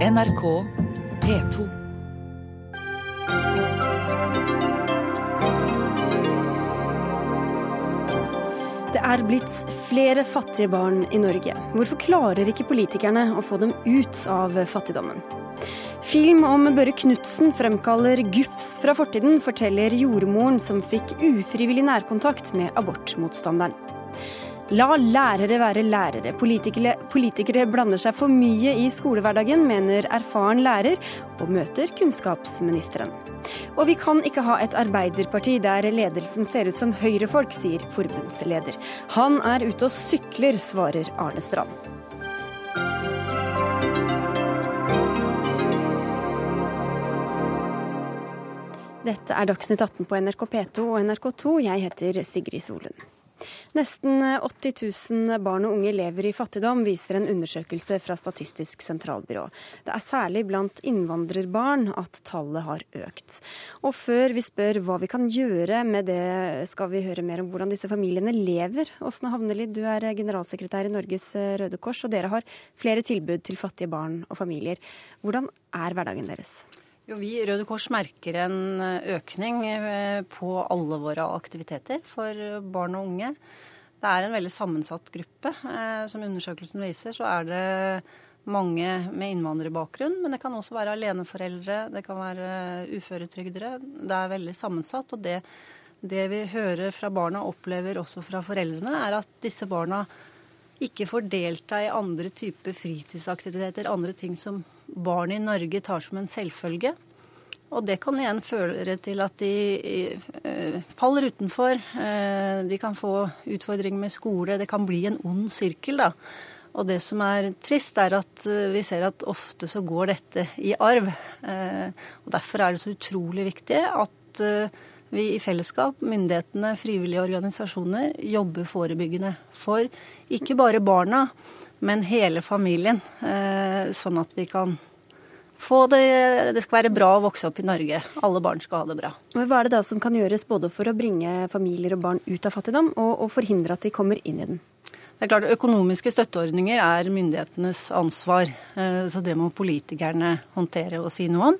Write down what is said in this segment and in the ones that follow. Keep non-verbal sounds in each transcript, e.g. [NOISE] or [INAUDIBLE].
NRK P2. Det er blitt flere fattige barn i Norge. Hvorfor klarer ikke politikerne å få dem ut av fattigdommen? Film om Børre Knutsen fremkaller gufs fra fortiden, forteller jordmoren som fikk ufrivillig nærkontakt med abortmotstanderen. La lærere være lærere. Politikere, politikere blander seg for mye i skolehverdagen, mener erfaren lærer, og møter kunnskapsministeren. Og vi kan ikke ha et arbeiderparti der ledelsen ser ut som høyrefolk, sier forbundsleder. Han er ute og sykler, svarer Arne Strand. Dette er Dagsnytt 18 på NRK P2 og NRK2. Jeg heter Sigrid Solund. Nesten 80 000 barn og unge lever i fattigdom, viser en undersøkelse fra Statistisk sentralbyrå. Det er særlig blant innvandrerbarn at tallet har økt. Og før vi spør hva vi kan gjøre med det, skal vi høre mer om hvordan disse familiene lever. Åsne Havneli, du er generalsekretær i Norges Røde Kors, og dere har flere tilbud til fattige barn og familier. Hvordan er hverdagen deres? Jo, vi i Røde Kors merker en økning eh, på alle våre aktiviteter for barn og unge. Det er en veldig sammensatt gruppe. Eh, som undersøkelsen viser, så er det mange med innvandrerbakgrunn, men det kan også være aleneforeldre, det kan være uføretrygdere. Det er veldig sammensatt. og det, det vi hører fra barna og opplever også fra foreldrene, er at disse barna ikke får delta i andre typer fritidsaktiviteter, andre ting som barn i Norge tar som en selvfølge. Og det kan igjen føre til at de eh, faller utenfor. Eh, de kan få utfordringer med skole. Det kan bli en ond sirkel, da. Og det som er trist, er at eh, vi ser at ofte så går dette i arv. Og derfor er det så utrolig viktig at vi i fellesskap, myndighetene, frivillige organisasjoner, jobber forebyggende. For ikke bare barna, men hele familien. Sånn at vi kan få det Det skal være bra å vokse opp i Norge. Alle barn skal ha det bra. Hva er det da som kan gjøres både for å bringe familier og barn ut av fattigdom, og, og forhindre at de kommer inn i den? Det er klart, Økonomiske støtteordninger er myndighetenes ansvar, eh, så det må politikerne håndtere og si noe om.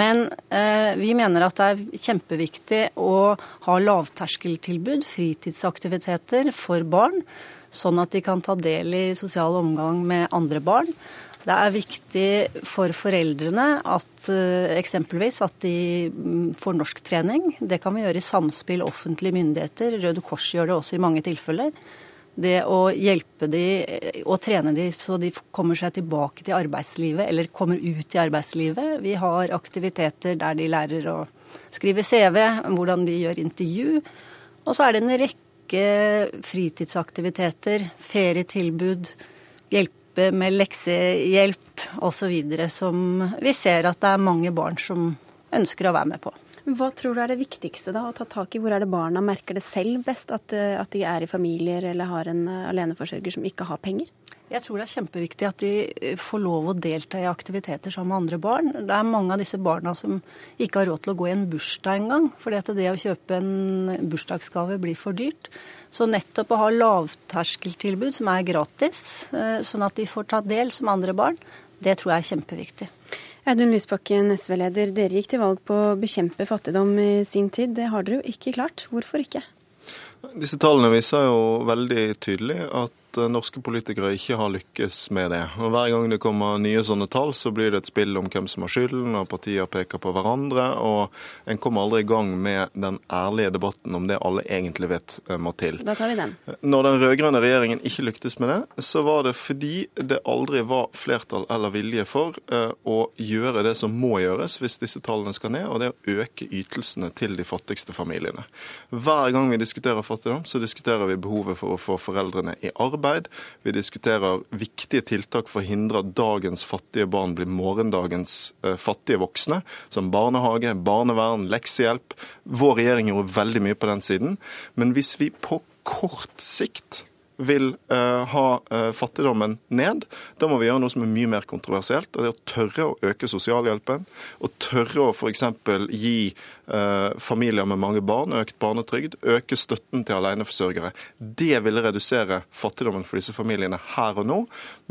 Men eh, vi mener at det er kjempeviktig å ha lavterskeltilbud, fritidsaktiviteter for barn, sånn at de kan ta del i sosial omgang med andre barn. Det er viktig for foreldrene at eh, eksempelvis at de mm, får norsktrening. Det kan vi gjøre i samspill offentlige myndigheter. Røde Kors gjør det også i mange tilfeller. Det å hjelpe de og eh, trene de så de kommer seg tilbake til arbeidslivet, eller kommer ut i arbeidslivet. Vi har aktiviteter der de lærer å skrive CV, hvordan de gjør intervju. Og så er det en rekke fritidsaktiviteter, ferietilbud, hjelpe med leksehjelp osv. som vi ser at det er mange barn som ønsker å være med på. Hva tror du er det viktigste da, å ta tak i? Hvor er det barna merker det selv best? At, eh, at de er i familier eller har en eh, aleneforsørger som ikke har penger? Jeg tror det er kjempeviktig at de eh, får lov å delta i aktiviteter sammen med andre barn. Det er mange av disse barna som ikke har råd til å gå i en bursdag engang, fordi at det å kjøpe en bursdagsgave blir for dyrt. Så nettopp å ha lavterskeltilbud som er gratis, eh, sånn at de får ta del som andre barn, det tror jeg er kjempeviktig. Audun Lysbakken, SV-leder. Dere gikk til valg på å bekjempe fattigdom i sin tid. Det har dere jo ikke klart. Hvorfor ikke? Disse tallene viser jo veldig tydelig at Eh, norske politikere ikke har lykkes med det. Og Hver gang det kommer nye sånne tall, så blir det et spill om hvem som har skylden, og partier peker på hverandre, og en kommer aldri i gang med den ærlige debatten om det alle egentlig vet eh, må til. Da tar vi den. Når den rød-grønne regjeringen ikke lyktes med det, så var det fordi det aldri var flertall eller vilje for eh, å gjøre det som må gjøres hvis disse tallene skal ned, og det er å øke ytelsene til de fattigste familiene. Hver gang vi diskuterer fattigdom, så diskuterer vi behovet for å få foreldrene i arbeid arbeid. Vi diskuterer viktige tiltak for å hindre at dagens fattige barn blir morgendagens eh, fattige voksne, som barnehage, barnevern, leksehjelp. Vår regjering gjorde veldig mye på den siden. Men hvis vi på kort sikt vil uh, ha uh, fattigdommen ned, da må vi gjøre noe som er mye mer kontroversielt. og Det er å tørre å øke sosialhjelpen, og tørre å f.eks. gi uh, familier med mange barn økt barnetrygd, øke støtten til aleneforsørgere. Det ville redusere fattigdommen for disse familiene her og nå.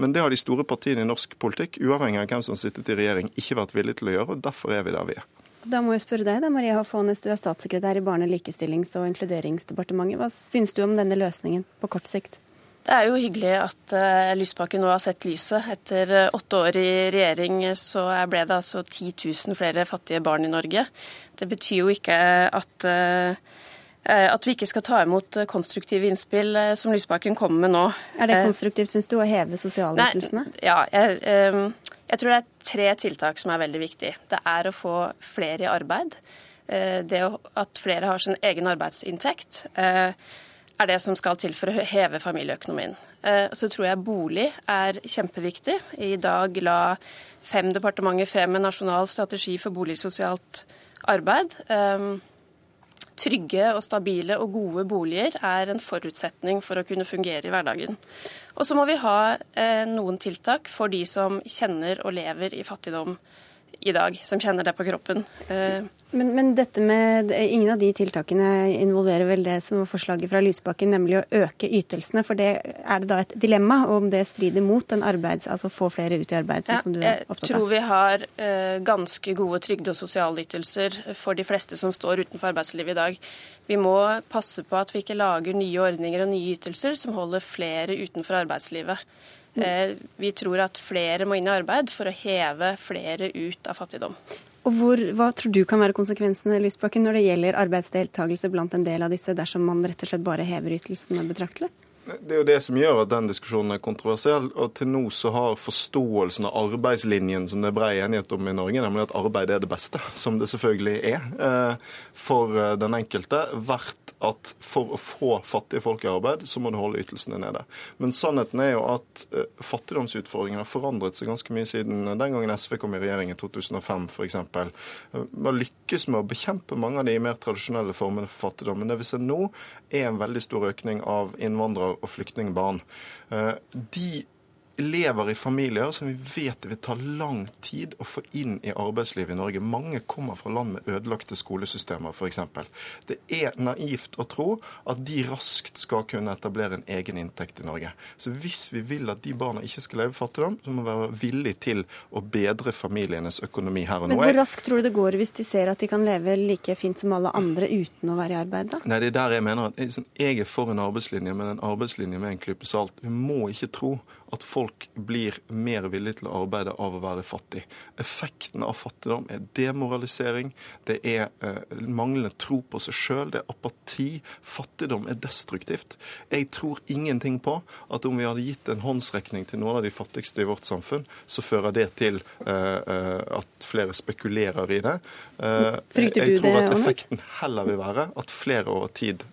Men det har de store partiene i norsk politikk, uavhengig av hvem som sittet i regjering, ikke vært villige til å gjøre. og Derfor er vi der vi er. Da må jeg spørre deg, da, Maria Hoff du er statssekretær i Barne-, likestillings- og inkluderingsdepartementet. Hva syns du om denne løsningen på kort sikt? Det er jo hyggelig at uh, Lysbakken nå har sett lyset. Etter uh, åtte år i regjering så ble det altså 10 000 flere fattige barn i Norge. Det betyr jo ikke at, uh, at vi ikke skal ta imot konstruktive innspill som Lysbakken kommer med nå. Er det konstruktivt, syns du, å heve sosialytelsene? Ja, jeg, jeg tror det er tre tiltak som er veldig viktige. Det er å få flere i arbeid. Eh, det at flere har sin egen arbeidsinntekt, eh, er det som skal til for å heve familieøkonomien. Eh, så tror jeg bolig er kjempeviktig. I dag la fem departementer frem en nasjonal strategi for boligsosialt arbeid. Trygge og stabile og gode boliger er en forutsetning for å kunne fungere i hverdagen. Og så må vi ha eh, noen tiltak for de som kjenner og lever i fattigdom i dag, som kjenner det på kroppen. Eh, men, men, dette med ingen av de tiltakene involverer vel det som var forslaget fra Lysbakken, nemlig å øke ytelsene. For det er det da et dilemma om det strider mot en arbeids, altså få flere ut i arbeid, ja, som du er opptatt av? Jeg tror vi har uh, ganske gode trygde- og sosialytelser for de fleste som står utenfor arbeidslivet i dag. Vi må passe på at vi ikke lager nye ordninger og nye ytelser som holder flere utenfor arbeidslivet. Eh, vi tror at flere må inn i arbeid for å heve flere ut av fattigdom. Og hvor, Hva tror du kan være konsekvensene Lysbakken, når det gjelder arbeidsdeltakelse blant en del av disse, dersom man rett og slett bare hever ytelsene betraktelig? Det er jo det som gjør at den diskusjonen er kontroversiell. og Til nå så har forståelsen av arbeidslinjen som det er brei enighet om i Norge, nemlig at arbeid er det beste, [LAUGHS] som det selvfølgelig er eh, for eh, den enkelte, vært at for å få fattige folk i arbeid, så må du holde ytelsene nede. Men sannheten er jo at fattigdomsutfordringen fattigdomsutfordringene har forandret seg ganske mye siden den gangen SV kom i regjering i 2005 f.eks. Man har lykkes med å bekjempe mange av de mer tradisjonelle formene for fattigdom. Men det vi ser nå, er en veldig stor økning av innvandrere og flyktningbarn. Eh, de lever i familier som vi vet det vil ta lang tid å få inn i arbeidslivet i Norge. Mange kommer fra land med ødelagte skolesystemer, f.eks. Det er naivt å tro at de raskt skal kunne etablere en egen inntekt i Norge. Så hvis vi vil at de barna ikke skal leve i fattigdom, så må vi være villige til å bedre familienes økonomi her og nå. Men hvor raskt tror du det går hvis de ser at de kan leve like fint som alle andre uten å være i arbeid, da? Nei, det er der jeg mener at jeg er for en arbeidslinje, men en arbeidslinje med en klype salt. Vi må ikke tro at folk blir mer villige til å arbeide av å være fattig. Effekten av fattigdom er demoralisering, det er eh, manglende tro på seg sjøl, det er apati. Fattigdom er destruktivt. Jeg tror ingenting på at om vi hadde gitt en håndsrekning til noen av de fattigste i vårt samfunn, så fører det til eh, eh at flere spekulerer i det. Eh, jeg tror at effekten heller vil være at flere over tid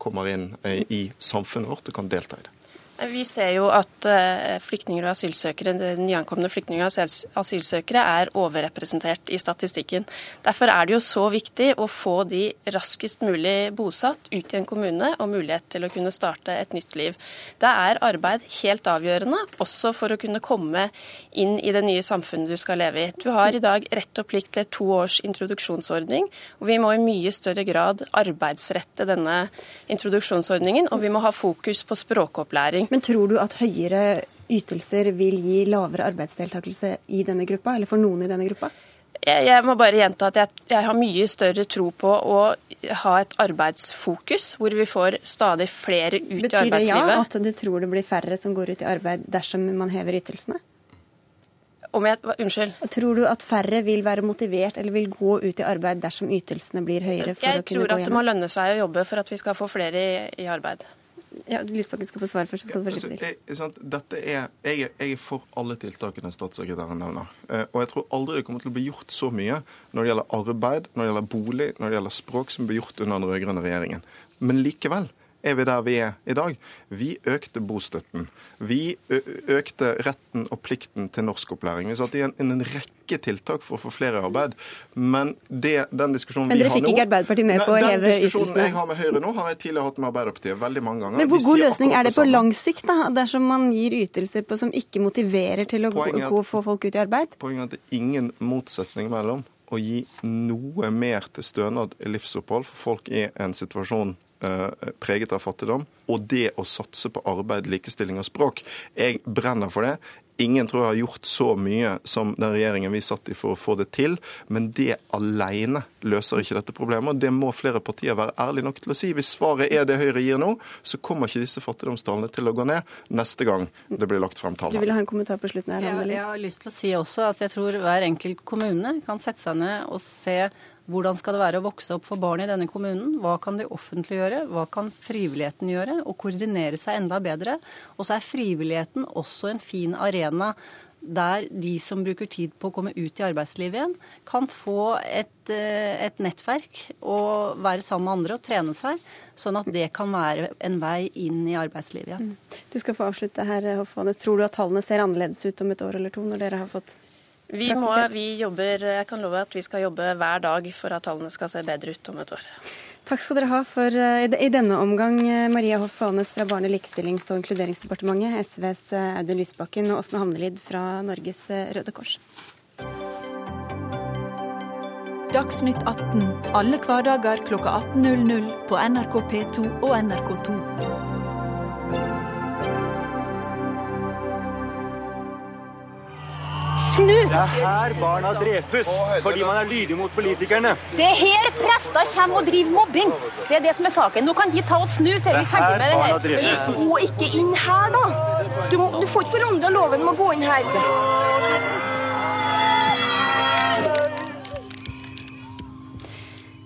kommer inn i samfunnet vårt og kan delta i det. Vi ser jo at eh, flyktninger og asylsøkere, nyankomne flyktninger og asylsøkere er overrepresentert i statistikken. Derfor er det jo så viktig å få de raskest mulig bosatt ut i en kommune og mulighet til å kunne starte et nytt liv. Da er arbeid helt avgjørende, også for å kunne komme inn i det nye samfunnet du skal leve i. Du har i dag rett og plikt til to års introduksjonsordning, og vi må i mye større grad arbeidsrette denne introduksjonsordningen, og vi må ha fokus på språkopplæring. Men tror du at høyere ytelser vil gi lavere arbeidsdeltakelse i denne gruppa, eller for noen i denne gruppa? Jeg, jeg må bare gjenta at jeg, jeg, har mye større tro på å ha et arbeidsfokus, hvor vi får stadig flere ut Betyr i arbeidslivet. Betyr det ja, at du tror det blir færre som går ut i arbeid dersom man hever ytelsene? Om jeg, unnskyld? Tror du at færre vil være motivert eller vil gå ut i arbeid dersom ytelsene blir høyere? jeg tror at det må lønne seg å jobbe for at vi skal få flere i, i arbeid. Ja, Lysbakken skal få svare først. så skal du få slippe til. Dette er, jeg, er, jeg er for alle tiltakene statssekretæren nevner. Eh, og jeg tror aldri det kommer til å bli gjort så mye når det gjelder arbeid, når det gjelder bolig, når det gjelder språk, som ble gjort under den rød-grønne regjeringen. Men likevel er vi der vi er i dag. Vi økte bostøtten. Vi økte retten og plikten til norskopplæring. Vi satte igjen en rekke tiltak for å få flere i arbeid. Men det, den diskusjonen vi har nå Men dere fikk ikke Arbeiderpartiet med på å heve ytelsene? Den diskusjonen jeg har med Høyre nå, har jeg tidligere hatt med Arbeiderpartiet veldig mange ganger. Men hvor god løsning er det på lang sikt, da, dersom man gir ytelser på, som ikke motiverer til å at, få folk ut i arbeid? Poenget er at det er ingen motsetning mellom å gi noe mer til stønad i livsopphold for folk i en situasjon preget av fattigdom, og det å satse på arbeid, likestilling og språk. Jeg brenner for det. Ingen tror jeg har gjort så mye som den regjeringen vi satt i for å få det til, men det alene løser ikke dette problemet. og Det må flere partier være ærlige nok til å si. Hvis svaret er det Høyre gir nå, så kommer ikke disse fattigdomstallene til å gå ned neste gang det blir lagt frem tall. Du vil ha en kommentar på slutten her, ja, Jeg har lyst til å si også at jeg tror hver enkelt kommune kan sette seg ned og se hvordan skal det være å vokse opp for barn i denne kommunen? Hva kan de offentlige gjøre? Hva kan frivilligheten gjøre? Og koordinere seg enda bedre. Og så er frivilligheten også en fin arena der de som bruker tid på å komme ut i arbeidslivet igjen, kan få et, eh, et, nettverk og være sammen med andre og trene seg, sånn at det kan være en vei inn i arbeidslivet igjen. Mm. Du skal få avslutte her, Hoffanes. Tror du at tallene ser annerledes ut om et år eller to, når dere har fått vi, må, vi jobber, Jeg kan love at vi skal jobbe hver dag for at tallene skal se bedre ut om et år. Takk skal dere ha for eh, i denne omgang eh, Maria Hoff Anes fra Barne-, likestillings- og inkluderingsdepartementet, SVs eh, Audun Lysbakken og Åsne Hamnelid fra Norges Røde Kors. Dagsnytt 18 alle hverdager klokka 18.00 på NRK P2 og NRK2. Snu! Det er her barna drepes, fordi man er lydig mot politikerne. Det er her prester kommer og driver mobbing. Det er det som er saken. Nå kan de ta og snu, så er vi ferdig med det her. Drepes. Gå ikke inn her, da. Du, du får ikke forandra loven med å gå inn her.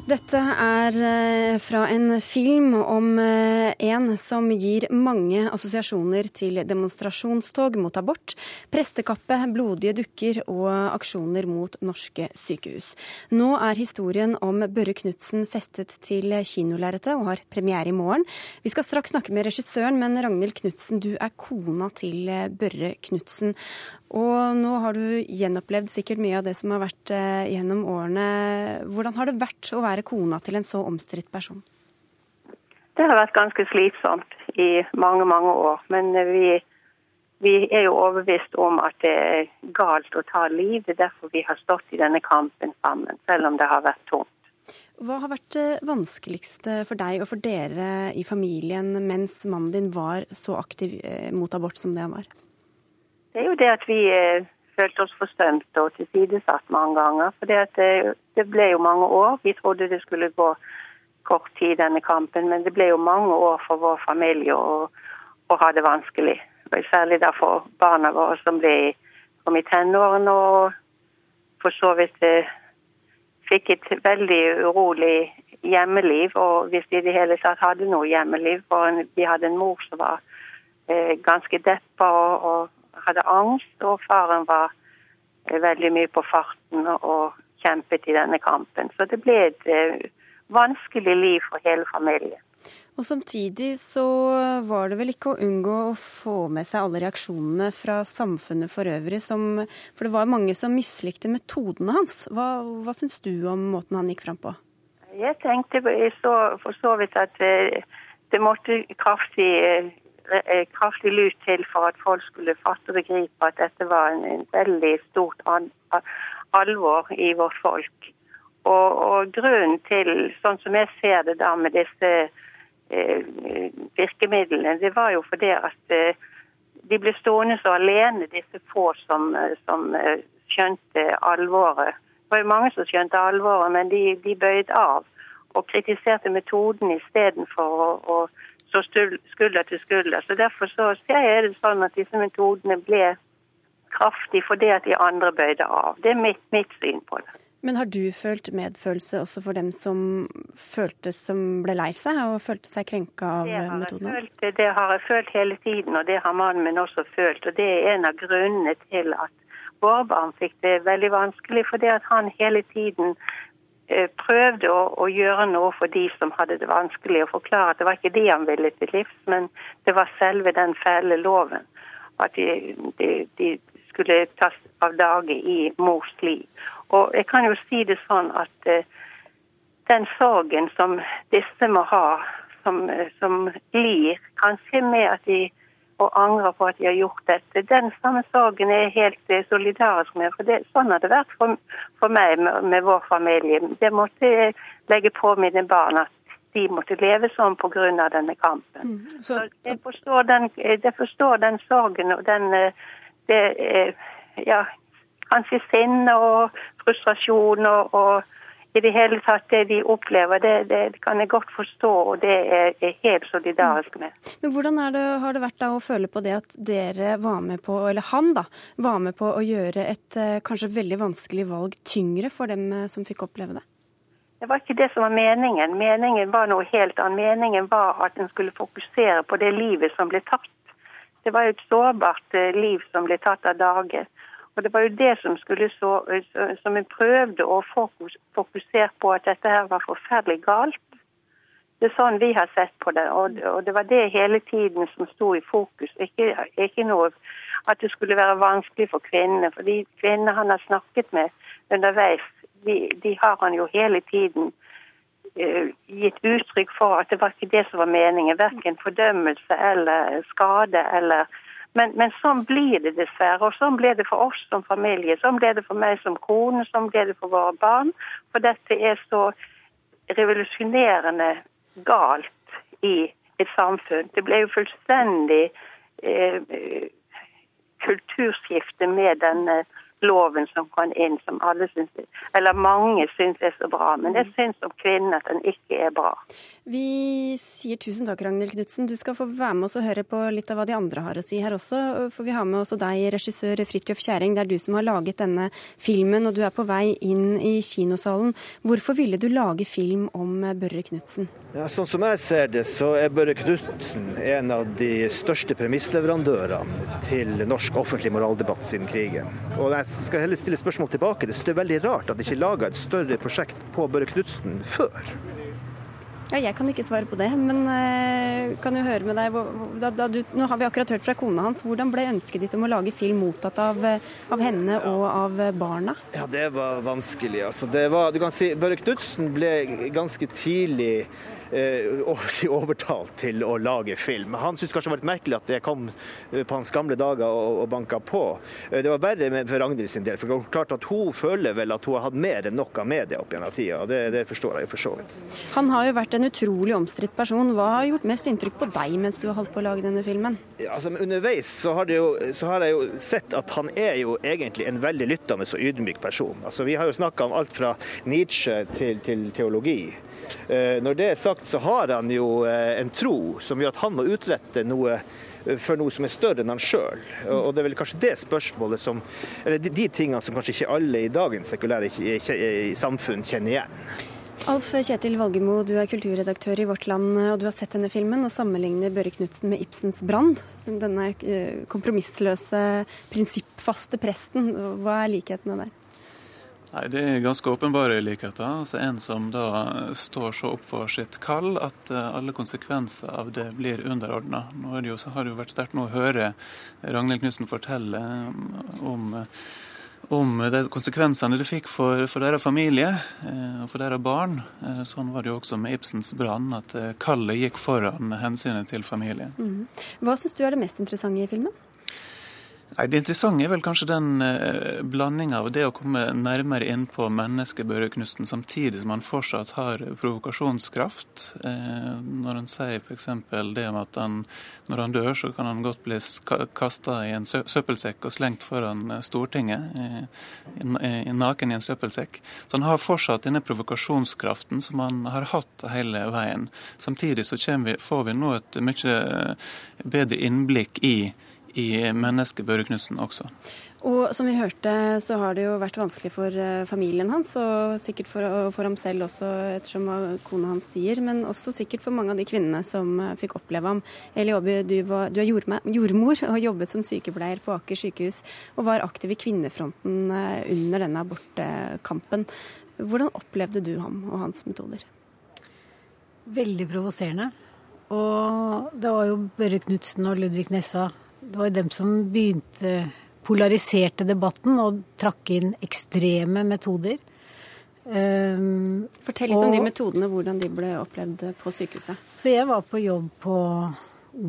Dette er eh, fra en film om eh, en som gir mange assosiasjoner til demonstrasjonstog mot abort, prestekappe, blodige dukker og aksjoner mot norske sykehus. Nå er historien om Børre Knutsen festet til kinolerretet og har premiere i morgen. Vi skal straks snakke med regissøren, men Ragnhild Knutsen, du er kona til eh, Børre Knutsen. Og nå har du gjenopplevd sikkert mye av det som har vært gjennom årene. Hvordan har det vært å være kona til en så omstridt person? Det har vært ganske slitsomt i mange, mange år. Men vi, vi, er jo overbevist om at det er galt å ta liv. Det er derfor vi har stått i denne kampen sammen, selv om det har vært tungt. Hva har vært det vanskeligste for deg og for dere i familien mens mannen din var så aktiv eh, mot abort som det han var? Det er jo det at vi eh, følte oss forsømt og tilsidesatt mange ganger. For det, det, ble jo mange år. Vi trodde det skulle gå kort tid, denne kampen, men det ble jo mange år for vår familie å, ha det vanskelig. Særlig da for barna våre som ble, kom i tenårene og for så vidt eh, fikk et veldig urolig hjemmeliv. Og hvis de i det hele tatt hadde noe hjemmeliv. For vi hadde en mor som var eh, ganske deppa og, og hadde angst, og faren var eh, veldig mye på farten og kjempet i denne kampen. Så det ble et eh, vanskelig liv for hele familien. Og Samtidig så var det vel ikke å unngå å få med seg alle reaksjonene fra samfunnet for øvrig, som, for det var mange som mislikte metodene hans. Hva, hva syns du om måten han gikk fram på? Jeg tenkte så, for så vidt at eh, det måtte kraftig kraftig lut til for at folk skulle fatte og begripe at dette var en, en veldig stort an, alvor i vårt folk. Og, og, grunnen til, sånn som jeg ser det da med disse eh, virkemidlene, det var jo fordi at eh, de ble stående så alene, disse få som, som eh, skjønte alvoret. Det var jo mange som skjønte alvoret, men de, de bøyde av og kritiserte metoden istedenfor å, å står skulder til skulder. Så Derfor så ser jeg det sånn at disse metodene ble kraftig fordi at de andre bøyde av. Det er mitt, mitt syn på det. Men har du følt medfølelse også for dem som følte som ble lei seg og følte seg krenka av metodene? Følt, det har jeg følt hele tiden, og det har mannen min også følt. Og det er en av grunnene til at våre barn fikk det veldig vanskelig, fordi at han hele tiden prøvde å, å, gjøre noe for de som hadde det vanskelig, og forklare at det var ikke de han ville til livs, men det var selve den fæle loven. At de, de, de skulle tas av dage i mors liv. Og jeg kan jo si det sånn at uh, den sorgen som disse må ha, som, som lir, kanskje med at de og angrer på at de har gjort dette. Den samme sorgen er jeg helt eh, solidarisk med. for det, Sånn har det vært for, for meg med, med, vår familie. Det måtte jeg legge på mine barn at de måtte leve sånn pga. denne kampen. Mm, så... så jeg, forstår den, jeg forstår den sorgen og den eh, det, ja, kanskje sinne og frustrasjon og, og i det hele tatt det de opplever, det, det, kan jeg godt forstå, og det er jeg helt solidarisk med. Men Hvordan det, har det vært da å føle på det at dere var med på, eller han da, var med på å gjøre et eh, kanskje veldig vanskelig valg tyngre for dem eh, som fikk oppleve det? Det var ikke det som var meningen. Meningen var noe helt annet. Meningen var at en skulle fokusere på det livet som ble tatt. Det var jo et sårbart eh, liv som ble tatt av dage. Og Det var jo det som så, som vi prøvde å fokus, fokusere på, at dette her var forferdelig galt. Det er sånn vi har sett på det, og, det var det hele tiden som sto i fokus. Ikke, ikke noe at det skulle være vanskelig for kvinnene. For de kvinnene han har snakket med underveis, de, de har han jo hele tiden uh, gitt uttrykk for at det var ikke det som var meningen. Verken fordømmelse eller skade eller men, men, sånn blir det dessverre. Og sånn blir det for oss som familie. Sånn blir det for meg som kone, sånn blir det for våre barn. For dette er så revolusjonerende galt i et samfunn. Det ble jo fullstendig eh, kulturskifte med denne loven som kom inn, som alle syns, eller mange syns er så bra. Men jeg syns som kvinne at den ikke er bra. Vi sier tusen takk, Ragnhild Knutsen. Du skal få være med oss og høre på litt av hva de andre har å si her også. For vi har med også deg, regissør Fridtjof Kjæring. Det er du som har laget denne filmen, og du er på vei inn i kinosalen. Hvorfor ville du lage film om Børre Knutsen? Ja, sånn som jeg ser det, så er Børre Knutsen en av de største premissleverandørene til norsk offentlig moraldebatt siden krigen. Og jeg skal heller stille spørsmål tilbake. Det er veldig rart at de ikke laga et større prosjekt på Børre Knutsen før. Ja, jeg kan ikke svare på det, men uh, kan jo høre med deg da, da du, Nå har vi akkurat hørt fra kona hans. Hvordan ble ønsket ditt om å lage film mottatt av, av henne og av barna? Ja, Det var vanskelig. altså. Det var, du kan si, Børre Knutsen ble ganske tidlig eh, overtalt til å lage film. Han syntes kanskje det var litt merkelig at det kom eh, på hans gamle dager og, og banka på. Eh, det var verre for Ragnhild sin del. for klart at Hun føler vel at hun har hatt mer enn nok av media opp gjennom tida. Det, det forstår jeg jo for så vidt. Han har jo vært en utrolig omstridt person. Hva har gjort mest inntrykk på deg mens du har holdt på å lage denne filmen? Ja, altså, underveis så har, jo, så har, jeg jo sett at han er jo egentlig en veldig lyttende og ydmyk person. Altså, vi har jo snakka om alt fra Nietzsche til, til teologi. Eh, når det er sagt, så har han jo eh, en tro som gjør at han må utrette noe eh, for noe som er større enn han sjøl. Og det er vel kanskje det spørsmålet som Eller de, tingene som kanskje ikke alle i dagens sekulære samfunn kjenner igjen. Alf Kjetil Valgemo, du er kulturredaktør i Vårt Land, og du har sett denne filmen og sammenligner Børre Knutsen med Ibsens 'Brand'. Denne kompromissløse, prinsippfaste presten. Hva er likhetene der? Nei, Det er ganske åpenbare likheter. Altså En som da står så opp for sitt kall at eh, alle konsekvenser av det blir underordna. Nå det har det jo vært sterkt nå å høre Ragnhild Knutsen fortelle eh, om, om de konsekvensene det fikk for, for deres familie eh, og for deres barn. Sånn var det jo også med Ibsens brann, at kallet gikk foran hensynet til familien. Mm. Hva syns du er det mest interessante i filmen? Nei, Det interessante er vel kanskje den eh, blandinga av det å komme nærmere inn på mennesket Børre Knutsen, samtidig som han fortsatt har provokasjonskraft. Eh, når han sier f.eks. det om at han, når han dør, så kan han godt bli kasta i en søppelsekk og slengt foran eh, Stortinget, eh, naken i en søppelsekk. Så han har fortsatt denne provokasjonskraften som han har hatt hele veien. Samtidig så vi, får vi nå et mye bedre innblikk i i mennesket Børre Knutsen også. Og som vi hørte, så har det jo vært vanskelig for eh, familien hans, og sikkert for, for ham selv også, ettersom hva kona hans sier, men også sikkert for mange av de kvinnene som eh, fikk oppleve ham. Eli Aaby, du, du, er jordmor og jobbet som sykepleier på Aker sykehus, og var aktiv i kvinnefronten eh, under denne abortkampen. Hvordan opplevde du ham og hans metoder? Veldig provoserende. Og det var jo Børre Knutsen og Ludvig Nessa Det var dem som begynte polariserte debatten og trakk inn ekstreme metoder. Um, Fortell litt og, om de metodene, hvordan de ble opplevd på sykehuset. Så Jeg var på jobb på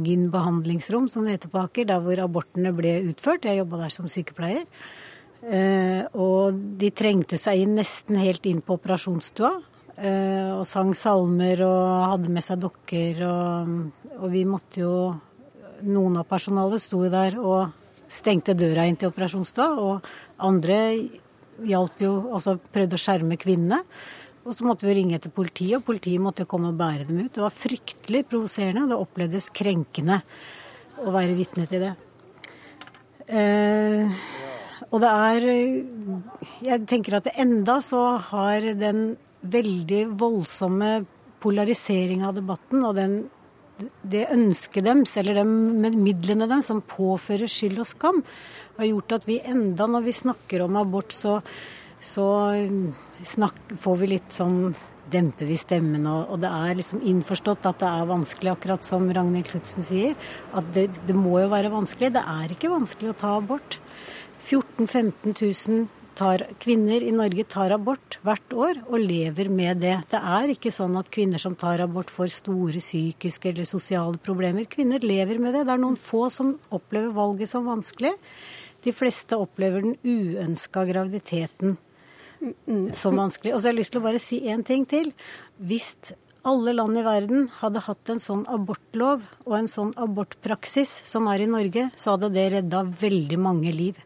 GIN behandlingsrom, som det heter på Aker, der hvor abortene ble utført. Jeg jobba der som sykepleier. Uh, og de trengte seg inn nesten helt inn på operasjonsstua. Uh, og sang salmer og hadde med seg dokker. Og, og vi måtte jo Noen av personalet sto der og stengte døra inn til operasjonsstua, og andre hjalp jo, altså prøvde å skjerme kvinnene. Og så måtte vi ringe etter politiet, og politiet måtte komme og bære dem ut. Det var fryktelig provoserende. Det opplevdes krenkende å være vitne til det. Eh, og det er Jeg tenker at enda så har den veldig voldsomme polariseringa av debatten og den det ønsket deres, eller de midlene deres, som påfører skyld og skam, har gjort at vi enda når vi snakker om abort, så, så snakk, får vi litt sånn demper vi stemmen, og, og, det er liksom innforstått at det er vanskelig, akkurat som Ragnhild Knutsen sier. At det, det, må jo være vanskelig. Det er ikke vanskelig å ta abort. 14 000-15 000 tar, kvinner i Norge tar abort hvert år og lever med det. Det er ikke sånn at kvinner som tar abort får store psykiske eller sosiale problemer. Kvinner lever med det. Det er noen få som opplever valget som vanskelig. De fleste opplever den uønska graviditeten som vanskelig. Og så har jeg lyst til å bare si én ting til. Hvis alle land i verden hadde hatt en sånn abortlov og en sånn abortpraksis som er i Norge, så hadde det redda veldig mange liv.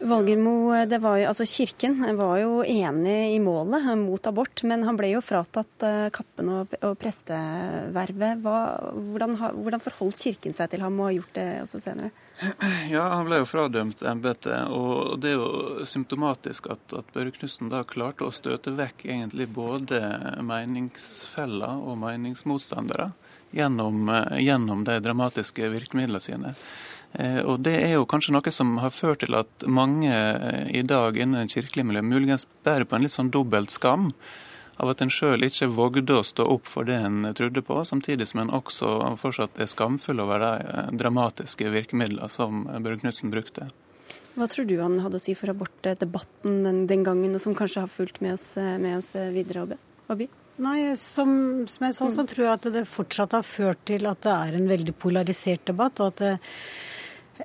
Valgermo, jo, altså Kirken var jo enig i målet mot abort, men han ble jo fratatt eh, kappen og, og prestevervet. hvordan, hvordan, forholdt Kirken seg til ham og har gjort det også senere? [CLEARS THROAT] Ja, Han ble jo fradømt embetet, og det er jo symptomatisk at, at Børre Knutsen da klarte å støte vekk egentlig både meningsfeller og meningsmotstandere gjennom, eh, gjennom de dramatiske virkemidlene sine. Eh, og Det er jo kanskje noe som har ført til at mange eh, i dag innen kirkelig miljø muligens bærer på en litt sånn dobbelt skam av at en sjøl ikke vågde å stå opp for det en trodde på, samtidig som en også fortsatt er skamfull over de eh, dramatiske virkemidlene som Børre Knutsen brukte. Hva tror du han hadde å si for abortdebatten den, den gangen, og som kanskje har fulgt med oss, med oss videre, Abi? Nei, som, som, jeg sa, så tror jeg at det fortsatt har ført til at det er en veldig polarisert debatt. og at det,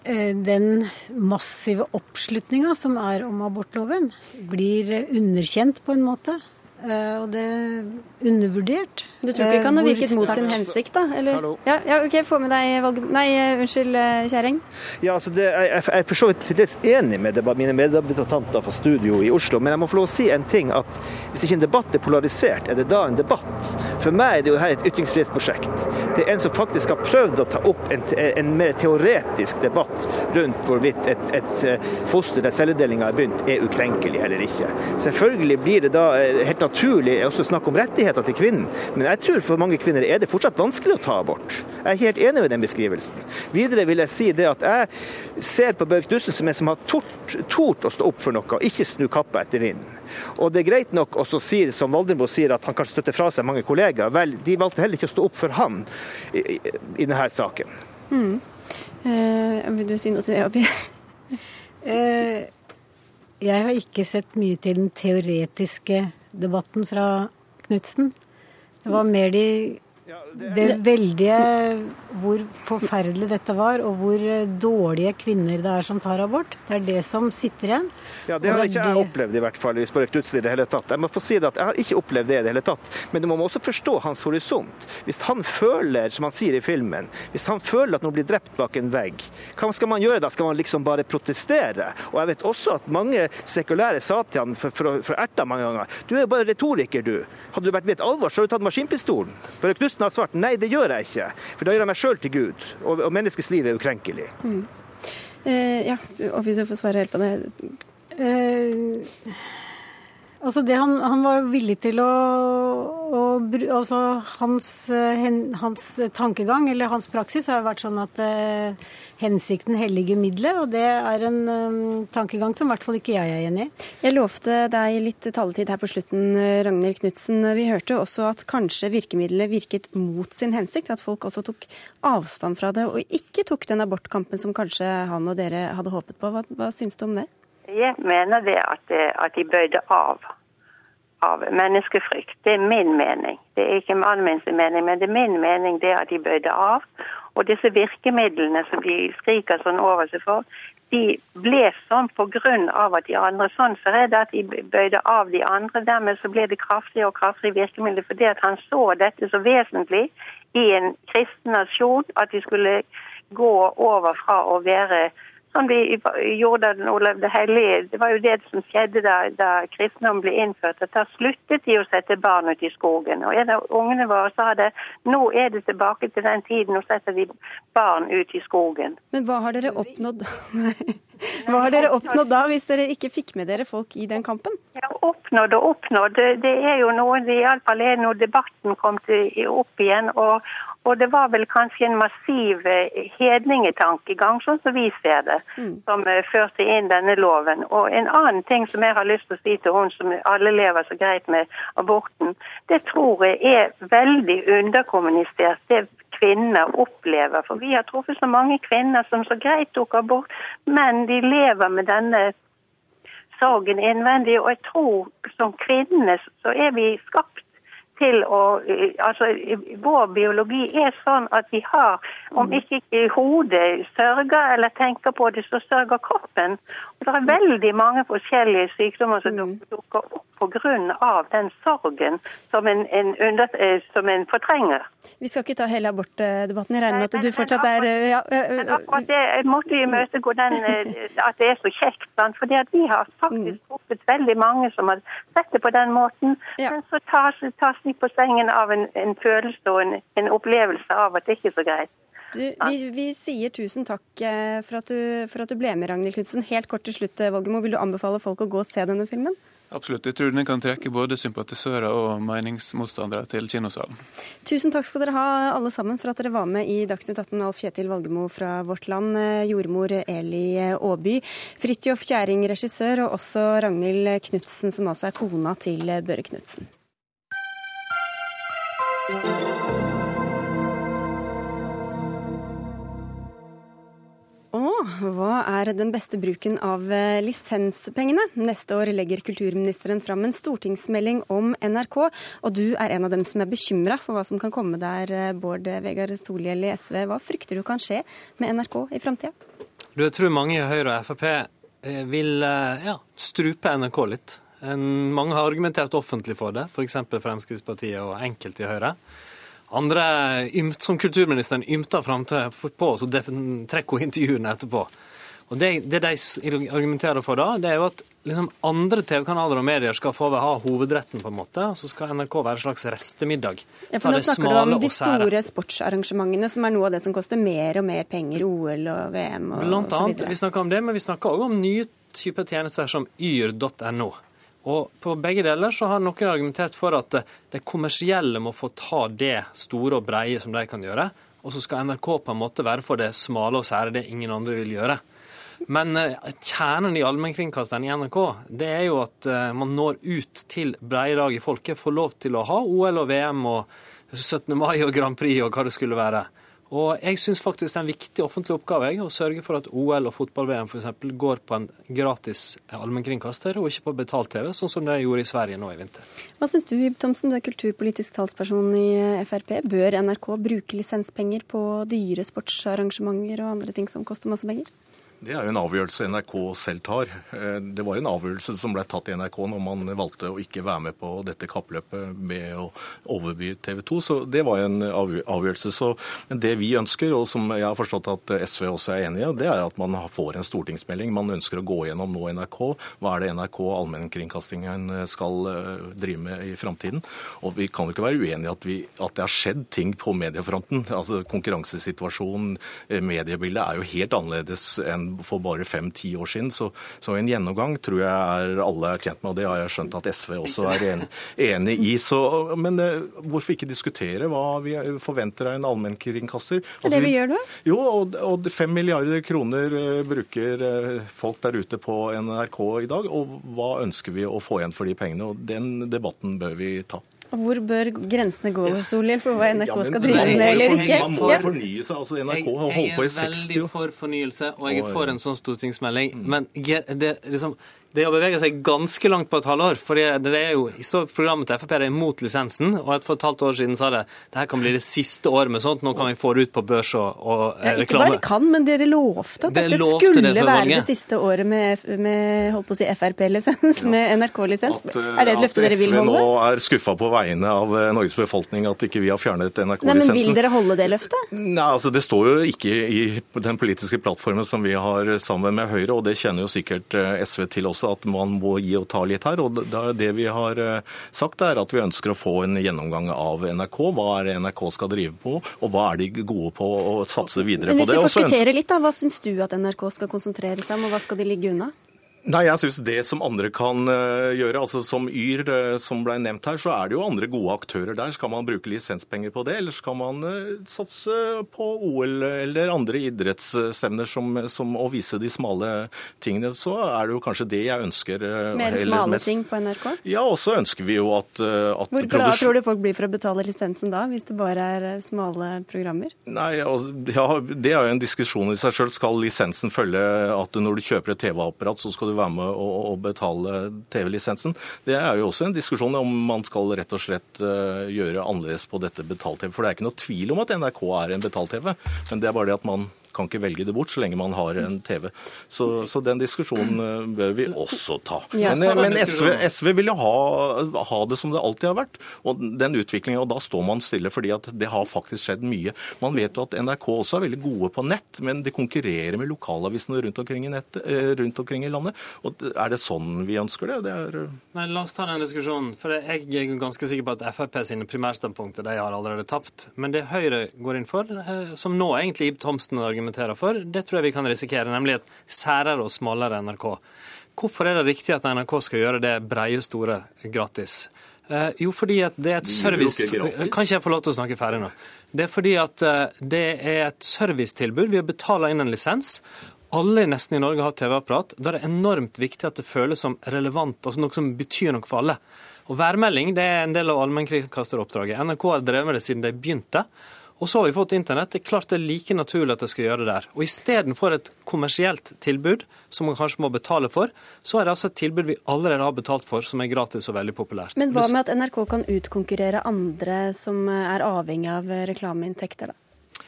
den massive oppslutninga som er om abortloven, blir underkjent på en måte. Eh, og det er undervurdert. Du tror ikke han har virket mot sin hensikt, da? Eller? Hallo. Ja, ja, OK, få med deg valg... Nei, eh, unnskyld, kjerring. Ja, altså det, jeg, jeg er for så vidt til dels enig med mine meddebattanter fra studio i Oslo, men jeg må få lov å si en ting. at Hvis ikke en debatt er polarisert, er det da en debatt? For meg er det jo her et ytringsfrihetsprosjekt. Det er en som faktisk har prøvd å ta opp en, en mer teoretisk debatt rundt hvorvidt et, et foster der celledelinga er begynt, er ukrenkelig eller ikke. Selvfølgelig blir det da helt naturlig er også snakk om rettigheter til kvinnen, men jeg tror for mange kvinner er det fortsatt vanskelig å ta abort. Jeg er helt enig med den beskrivelsen. Videre vil jeg si det at jeg ser på Børg Dussen som en som har tort, tort å stå opp for noe, og ikke snu kappa etter vinden. Og det er greit nok å si, som Valdermo sier, at han kanskje støtter fra seg mange kollegaer. Vel, de valgte heller ikke å stå opp for han i, i, i denne saken. Mm. Eh, vil du si noe til det, Abi? [LAUGHS] eh, jeg har ikke sett mye til den teoretiske debatten fra Knutsen. Det var mer de det veldige hvor forferdelig dette var, og hvor dårlige kvinner det er som tar abort. Det er det som sitter igjen. Ja, Det har det ikke jeg opplevd, i hvert fall, hvis Børre Knutsen i det hele tatt. Jeg må få si det at jeg har ikke opplevd det i det hele tatt. Men du må også forstå hans horisont. Hvis han føler, som han sier i filmen, hvis han føler at noen blir drept bak en vegg, hva skal man gjøre da? Skal man liksom bare protestere? Og jeg vet også at mange sekulære sa til han for, for, for erta mange ganger du er jo bare retoriker, du. Hadde du vært med et alvor, så hadde du tatt maskinpistolen. Børre Knutsen har svart nei, det gjør jeg ikke. For da gjør jeg meg sjøl til Gud. Og, og, menneskets liv er ukrenkelig. Mm. Eh, ja, og hvis du får svare helt på det. Eh, altså det han, han, var villig til å, å altså, hans, hans, tankegang eller hans praksis har vært sånn at eh, hensikten helliger middelet, og det er en um, tankegang som i hvert fall ikke jeg er enig i. Jeg lovte deg litt taletid her på slutten, Ragnhild Knutsen. Vi hørte også at kanskje virkemidlet virket mot sin hensikt, at folk også tok avstand fra det og ikke tok den abortkampen som kanskje han og dere hadde håpet på. Hva, hva syns du om det? Jeg mener det at, at de bøyde av av menneskefrykt. Det er min mening. Det er ikke min mening, men det er min mening det at de bøyde av. Og disse virkemidlene som de skriker sånn over seg for, de ble sånn pga. at de andre sånn så er det at de bøyde av de andre. Dermed så ble det kraftigere og kraftigere virkemidler fordi at han så dette så vesentlig i en kristen nasjon at de skulle gå over fra å være som de gjorde da Olav det hellige. Det var jo det som skjedde da, da kristendom ble innført. at Da sluttet de å sette barn ut i skogen. Og En av ungene våre sa det. Nå er det tilbake til den tiden, nå setter de barn ut i skogen. Men hva har dere oppnådd? [LAUGHS] Hva har dere oppnådd da, hvis dere ikke fikk med dere folk i den kampen? Ja, Oppnådd og oppnådd. Det er jo noe, iallfall er når debatten kom opp igjen. Og, og, det var vel kanskje en massiv eh, hedningetankegang, sånn som vi ser det, mm. som uh, førte inn denne loven. Og en annen ting som jeg har lyst til å si til hun som alle lever så greit med aborten, det tror jeg er veldig underkommunisert. Det kvinner opplever. For vi har truffet så mange kvinner som så greit tok abort, men de lever med denne sorgen innvendig. Og jeg tror som kvinner så er vi skapt til å Altså, vår biologi er sånn at vi har, om mm. ikke i hodet sørger eller tenker på det, så sørger kroppen. Og det er veldig mange forskjellige sykdommer som mm. dukker opp pga. den sorgen som en, en, under, eh, som en, fortrenger. Vi skal ikke ta hele abortdebatten. Jeg regner med at du fortsatt er ja, Men akkurat det måtte imøtegå den at det er så kjekt. For vi har faktisk mm. truffet veldig mange som har sett det på den måten. Men så tas, tas de på sengen av en, en følelse og en, en, opplevelse av at det ikke er så greit. Du, vi, vi, sier tusen takk eh, for at, du, for at du ble med, Ragnhild Knutsen. Helt kort til slutt, eh, Volgemo, vil du anbefale folk å gå og se denne filmen? Absolutt. Jeg tror den kan trekke både sympatisører og meningsmotstandere til kinosalen. Tusen takk skal dere ha alle sammen for at dere var med i Dagsnytt 18. Alf Kjetil Valgemo fra Vårt Land, eh, jordmor Eli Aaby, Fridtjof Kjæring, regissør, og også Ragnhild Knutsen, som altså er kona til Børre Knutsen. Hva er den beste bruken av eh, lisenspengene? Neste år legger kulturministeren fram en stortingsmelding om NRK, og du er en av dem som er bekymra for hva som kan komme der, eh, Bård Vegar Solhjell i SV. Hva frykter du kan skje med NRK i framtida? Jeg tror mange i Høyre og Frp eh, vil ja, strupe NRK litt. Mange har argumentert offentlig for det, f.eks. Fremskrittspartiet og enkelte i Høyre. Andre, som kulturministeren, ymter fram på, så trekker hun intervjuene etterpå. Og det, det, de argumenterer for da, det er jo at liksom andre TV-kanaler og medier skal få ha hovedretten, på en måte, og så skal NRK være en slags restemiddag. Ja, for Nå snakker du om de store sportsarrangementene, som er noe av det som koster mer og mer penger, OL og VM og, Blant annet, Vi snakker om det, men vi snakker òg om nye typer tjenester som yr.no. Og på begge deler så har noen argumentert for at de kommersielle må få ta det store og breie som de kan gjøre, og så skal NRK på en måte være for det smale og sære, det ingen andre vil gjøre. Men eh, kjernen i allmennkringkasteren i NRK, det er jo at eh, man når ut til breie lag i folket, får lov til å ha OL og VM og 17. mai og Grand Prix og hva det skulle være. Og jeg syns faktisk det er en viktig offentlig oppgave å sørge for at OL og fotball-VM f.eks. går på en gratis allmennkringkaster, og ikke på betalt-TV, sånn som det gjorde i Sverige nå i vinter. Hva syns du, Ib Thomsen, du er kulturpolitisk talsperson i Frp. Bør NRK bruke lisenspenger på dyre sportsarrangementer og andre ting som koster masse penger? Det er jo en avgjørelse NRK selv tar. Eh, det var en avgjørelse som ble tatt i NRK når man valgte å ikke være med på dette kappløpet med å overby TV 2. Så det var en avgjørelse. Så det vi ønsker, og som jeg har forstått at SV også er enig i, det er at man får en stortingsmelding. Man ønsker å gå gjennom nå NRK. Hva er det NRK allmennkringkastingen skal eh, drive med i framtiden? Og vi kan jo ikke være uenige i at, at det har skjedd ting på mediefronten. Altså Konkurransesituasjonen, eh, mediebildet er jo helt annerledes enn for bare fem-ti år siden. Så, så, en gjennomgang tror jeg er alle er tjent med, og det har jeg skjønt at SV også er en, enig i. Så, men hvorfor ikke diskutere hva vi forventer av en allmennkringkaster? Altså, det det vi, gjør nå? Jo, og, og fem milliarder kroner bruker folk der ute på NRK i dag. Og hva ønsker vi å få igjen for de pengene? Og Den debatten bør vi ta. Hvor bør grensene gå Solhjell, for hva NRK skal drive med eller ikke? Man må fornye seg. altså NRK har holdt på i 60 år. Jeg er veldig for fornyelse, og jeg er for en sånn stortingsmelding. Men det, liksom, det å bevege seg ganske langt på et halvår. For det er jo, i programmet til Frp er imot lisensen, og for et halvt år siden sa det det her kan bli det siste året med sånt. Nå kan vi få det ut på børs og, og ja, reklame. Ikke bare kan, men dere lovte at det dette lovte skulle det være det siste året med, med holdt på å si Frp-lisens, ja. med NRK-lisens. Er det et løfte dere vil holde? At SV nå er skuffa på vegne av eh, Norges befolkning at ikke vi har fjernet NRK-lisensen. Men Vil dere holde det løftet? Nei, altså Det står jo ikke i den politiske plattformen som vi har sammen med Høyre, og det kjenner jo sikkert eh, SV til også, at man må gi og ta litt her. og Det vi har eh, sagt, er at vi ønsker å få en gjennomgang av NRK. Hva er det NRK skal drive på, og hva er de gode på å satse videre på. det. Men Hvis du forskutterer litt, da, Hva syns du at NRK skal konsentrere seg om, og hva skal de ligge unna? Nei, jeg syns det som andre kan uh, gjøre, altså som Yr, uh, som ble nevnt her, så er det jo andre gode aktører der. Skal man bruke lisenspenger på det, eller skal man uh, satse på OL eller andre idrettsstevner som, som, å vise de smale tingene, så er det jo kanskje det jeg ønsker. Mer smale mest. ting på NRK? Ja, og så ønsker vi jo at, at Hvor glade tror du folk blir for å betale lisensen da, hvis det bare er smale programmer? Nei, ja, Det er jo en diskusjon i seg sjøl. Skal lisensen følge at når du kjøper et TV-apparat, så skal du være med å, betale TV-lisensen. Det er jo også en diskusjon om man skal rett og slett eh, gjøre annerledes på dette betalt-TV. For det er ikke noe tvil om at NRK er en betalt-TV, men det er bare det at man kan ikke velge det bort så lenge man har en TV. Så, så den diskusjonen eh, bør vi også ta. Men, eh, men SV, SV, vil jo ha, ha, det som det alltid har vært. Og den utviklingen, og da står man stille, fordi at det har faktisk skjedd mye. Man vet jo at NRK også er veldig gode på nett, men de konkurrerer med lokalavisene rundt omkring i, nett, eh, rundt omkring i landet. Og er det sånn vi ønsker det? det er... Nei, La oss ta den diskusjonen. For Jeg er ganske sikker på at Frp sine primærstandpunkter de har allerede tapt. Men det Høyre går inn for, som nå egentlig Ib Thomsen argumenterer argumenterer for, det tror jeg vi kan risikere, nemlig et særere og smalere NRK. Hvorfor er det riktig at NRK skal gjøre det breie, store gratis? Eh, jo, fordi det er et service... Kan ikke jeg få lov til å snakke ferdig nå? Det er fordi at eh, det er et servicetilbud. Vi har betalt inn en lisens. Alle nesten i Norge har TV-apparat. Da er det enormt viktig at det føles som relevant, altså noe som betyr noe for alle. Og Værmelding det er en del av allmennkringkasteroppdraget. NRK har drevet med det siden de begynte. Og så har vi fått internett. Det er klart det er like naturlig at det skal gjøre det der. Og istedenfor et kommersielt tilbud, som man kanskje må betale for, så er det altså et tilbud vi allerede har betalt for, som er gratis og veldig populært. Men hva med at NRK kan utkonkurrere andre som er avhengig av reklameinntekter, da?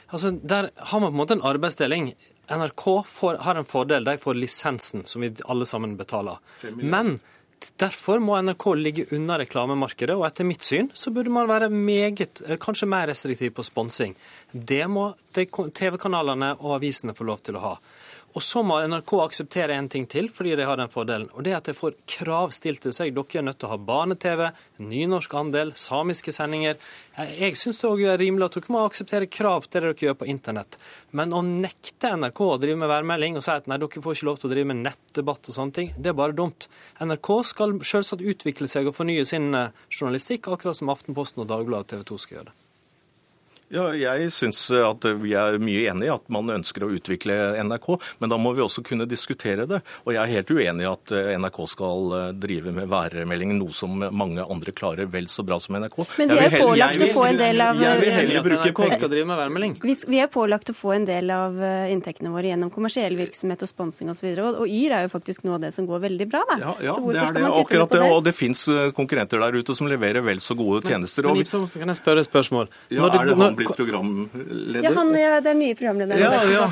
Altså, Der har man på en måte en arbeidsdeling. NRK får, har en fordel. De får lisensen, som vi alle sammen betaler. Men Derfor må NRK ligge unna reklamemarkedet, og etter mitt syn så burde man være meget, kanskje mer restriktiv på sponsing. Det må TV-kanalene og avisene få lov til å ha. Og så må NRK akseptere en ting til, fordi de har den fordelen. Og det er at de får krav stilt til seg. Dere er nødt til å ha barne-TV, nynorsk andel, samiske sendinger. Jeg syns det er rimelig at dere må akseptere krav til det dere gjør på internett. Men å nekte NRK å drive med værmelding og si at nei, dere får ikke lov til å drive med nettdebatt og sånne ting, det er bare dumt. NRK skal selvsagt utvikle seg og fornye sin eh, journalistikk, akkurat som Aftenposten og Dagbladet og TV 2 skal gjøre det. Ja, jeg syns at vi er mye enig i at man ønsker å utvikle NRK, men da må vi også kunne diskutere det. Og jeg er helt uenig i at NRK skal eh, drive med værmelding, noe som mange andre klarer vel så bra som NRK. Men vi er pålagt å få en del av skal. Vi er pålagt å få en del av eh, inntektene våre gjennom kommersiell virksomhet og sponsing osv. Og, og Yr er jo faktisk noe av det som går veldig bra, da. Ja, ja det er det. på det. Og det fins eh, konkurrenter der ute som leverer vel så gode tjenester. Men, men kan jeg spørre et spørsmål? Ja, er det han blitt programleder? Ja, han ja, det er nye programleder. Ja, ja.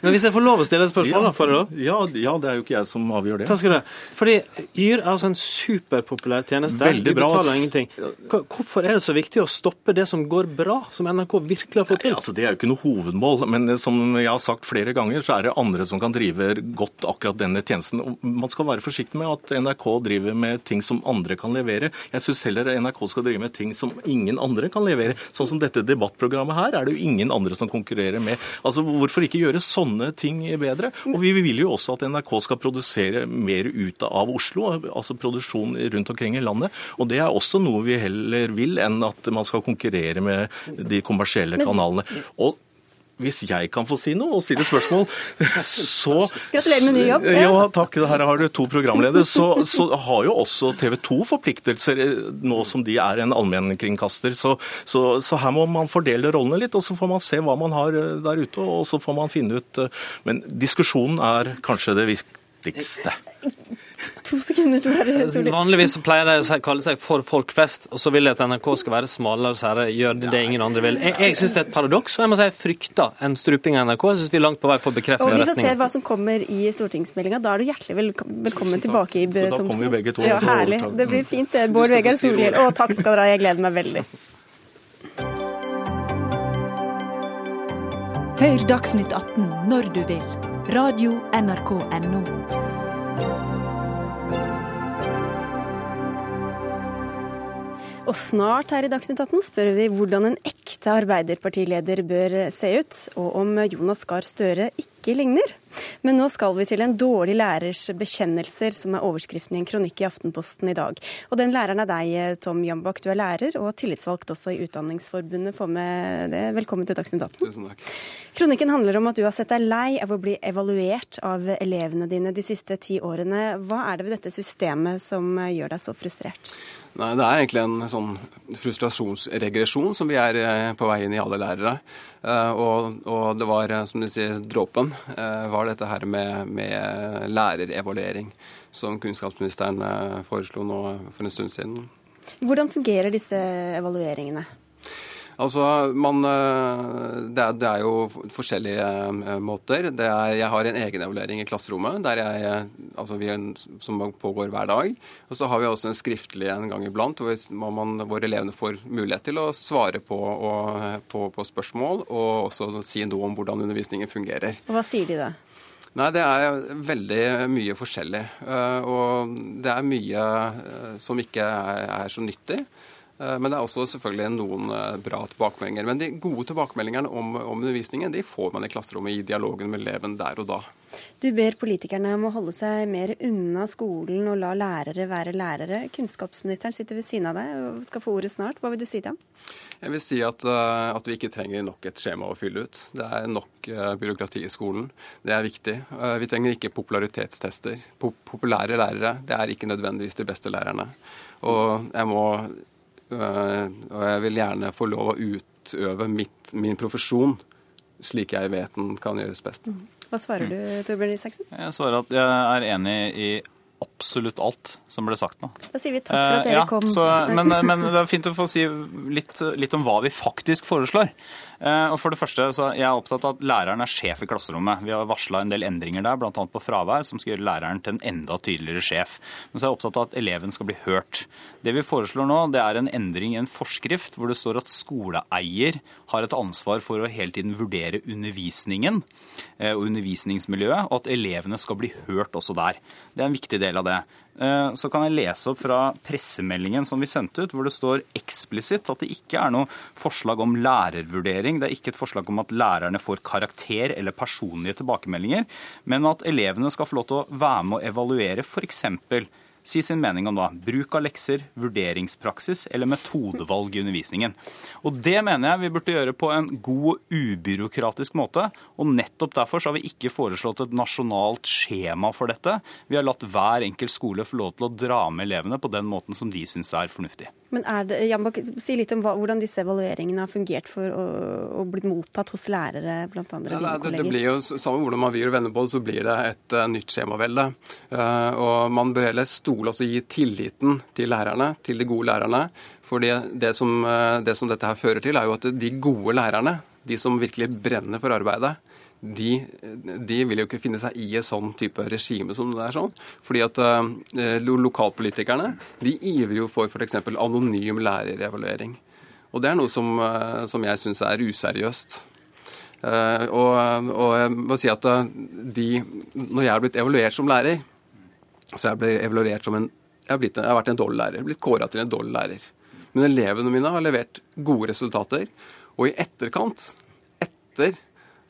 Men hvis jeg får lov å stille et spørsmål, da, får jeg lov? Ja, ja, det er jo ikke jeg som avgjør det. Takk skal du ha. Fordi Yr er altså en superpopulær tjeneste. Veldig bra. Du betaler ingenting. Hvorfor er det så viktig å stoppe det som går bra, som NRK virkelig har fått til? Altså, det er jo ikke noe hovedmål, men som jeg har sagt flere ganger, så er det andre som kan drive godt akkurat denne tjenesten. Man skal være forsiktig med at NRK driver med ting som andre kan levere. Jeg syns heller NRK skal drive med ting som ingen andre kan levere. Sånn som dette debatt masterprogrammet her er det jo ingen andre som konkurrerer med. Altså, Hvorfor ikke gjøre sånne ting bedre? Og vi vil jo også at NRK skal produsere mer ut av Oslo, altså produksjon rundt omkring i landet. Og det er også noe vi heller vil enn at man skal konkurrere med de kommersielle kanalene. Og hvis jeg kan få si noe og stille spørsmål, så [LAUGHS] Gratulerer med ny jobb. Ja, takk. Her har du to programledere. Så, så har jo også TV 2 forpliktelser eh, nå som de er en allmennkringkaster. Så, så, så, her må man fordele rollene litt, og så får man se hva man har eh, der ute. Og så får man finne ut eh, Men diskusjonen er kanskje det viktigste. [LAUGHS] To sekunder, til å være solid. Vanligvis så pleier de å kalle seg for folk flest, og så vil de at NRK skal være smalere, så særere, gjør de det ingen andre vil. Jeg, jeg syns det er et paradoks, og jeg må si jeg frykter en struping av NRK. Jeg syns vi er langt på vei får bekreftet Og vi får se hva som kommer i stortingsmeldinga. Da er du hjertelig velkommen tilbake, Ib Da Thomsen. kommer vi begge to, Ja, herlig. Det blir fint, det. Bård Vegar Solhjell. Å, takk skal dere ha. Jeg gleder meg veldig. Hør Dagsnytt 18 når du vil. Radio NRK NO. Og snart her i Dagsnytt 18 spør vi hvordan en ekte arbeiderpartileder bør se ut, og om Jonas Gahr Støre ikke ligner. Men nå skal vi til en dårlig lærers bekjennelser, som er overskriften i en kronikk i Aftenposten i dag. Og den læreren er deg, Tom Jambak. Du er lærer og tillitsvalgt også i Utdanningsforbundet. Få med det. Velkommen til Dagsnytt 18. Tusen takk. Kronikken handler om at du har sett deg lei av å bli evaluert av elevene dine de siste ti årene. Hva er det ved dette systemet som gjør deg så frustrert? Nei, Det er egentlig en sånn frustrasjonsregresjon som vi er eh, på vei inn i alle lærere. Eh, Og, og det var, eh, som du sier, dråpen var dette her med, med lærerevaluering, som kunnskapsministeren foreslo nå for en stund siden. Hvordan fungerer disse evalueringene? Altså, man, eh, det, er, det er jo forskjellige eh, måter. Det er, jeg har en egen evaluering i klasserommet der jeg, eh, altså vi, som pågår hver dag. Og så har vi også en skriftlig en gang iblant hvor, man, hvor elevene får mulighet til å svare på, og, på, på spørsmål og også si noe om hvordan undervisningen fungerer. Og hva sier de da? Nei, det er veldig mye forskjellig. Og det er mye som ikke er, er så nyttig. Eh, Men det er også selvfølgelig noen eh, bra tilbakemeldinger. Men de gode tilbakemeldingene om, om undervisningen de får man i klasserommet i dialogen med eleven der og da. Du ber politikerne om å holde seg mer unna skolen og la lærere være lærere. Kunnskapsministeren sitter ved siden av deg og skal få ordet snart. Hva vil du si til ham? Jeg vil si at, eh, at vi ikke trenger nok et skjema å fylle ut. Det er nok byråkrati i skolen. Det er viktig. Vi trenger ikke popularitetstester. Populære lærere det er ikke nødvendigvis de beste lærerne. Og jeg må Og jeg vil gjerne få lov å utøve mitt, min profesjon slik jeg vet den kan gjøres best. Hva svarer du, Torbjørn Isaksen? Jeg svarer at jeg er enig i absolutt alt som ble sagt nå. Da sier vi takk for at dere Eh, ja, kom. Så, men, men det er fint å få si litt, litt om hva vi faktisk foreslår. Eh, og for det første, så Jeg er opptatt av at læreren er sjef i klasserommet. Vi har varsla en del endringer der, bl.a. på fravær, som skal gjøre læreren til en enda tydeligere sjef. Men så er jeg opptatt av at eleven skal bli hørt. Det vi foreslår nå, det er en endring i en forskrift hvor det står at skoleeier har et ansvar for å hele tiden vurdere undervisningen eh, og undervisningsmiljøet, og at elevene skal bli hørt også der. Det er en viktig del av det. Eh, Så kan jeg lese opp fra pressemeldingen som vi sendte ut, hvor det står eksplisitt at det ikke er noe forslag om lærervurdering. Det er ikke et forslag om at lærerne får karakter eller personlige tilbakemeldinger, men at elevene skal få lov til å være med å evaluere f.eks. Si sin mening om da, bruk av lekser, vurderingspraksis eller metodevalg i undervisningen. Og Det mener jeg vi burde gjøre på en god, ubyråkratisk måte. og Nettopp derfor har vi ikke foreslått et nasjonalt skjema for dette. Vi har latt hver enkelt skole få lov til å dra med elevene på den måten som de syns er fornuftig. Men det, Jambak, Si litt om hva, hvordan disse evalueringene har fungert for å, å bli mottatt hos lærere, bl.a. Ja, dine det, det blir jo Samme hvordan man vrir og vender på det, så blir det et uh, nytt skjemavelde. Uh, og man bør heller stole og gi tilliten til lærerne, til de gode lærerne. For det, det, som, eh, det som dette her fører til, er jo at de gode lærerne, de som virkelig brenner for arbeidet, de, de vil jo ikke finne seg i et sånn type regime som det er sånn. Fordi at eh, lo- lokalpolitikerne de ivrer jo for f.eks. anonym lærerevaluering. Og det er noe som, eh, som jeg syns er useriøst. Eh, og, og jeg må si at de, når jeg har blitt evaluert som lærer, så jeg ble evaluert som en jeg har, blitt, jeg har vært en dårlig lærer, blitt kåra til en dårlig lærer. Men elevene mine har levert gode resultater. Og i etterkant, etter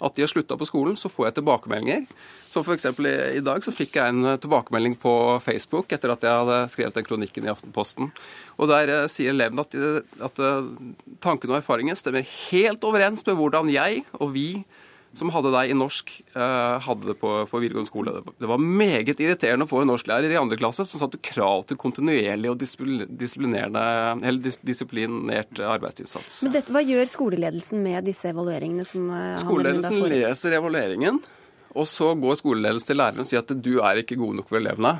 at de har slutta på skolen, så får jeg tilbakemeldinger. Så f.eks. I, i dag så fikk jeg en tilbakemelding på Facebook etter at jeg hadde skrevet den kronikken i Aftenposten. Og Der eh, sier elevene at, at eh, tankene og erfaringen stemmer helt overens med hvordan jeg og vi som hadde deg i norsk, eh, hadde det på, på, videregående skole. Det var meget irriterende å få en norsklærer i andre klasse som satte krav til kontinuerlig og disiplinert arbeidsinnsats. Men dette, Hva gjør skoleledelsen med disse evalueringene? som eh, Skoleledelsen leser evalueringen, og så går skoleledelsen til læreren og sier at du er ikke god nok for elevene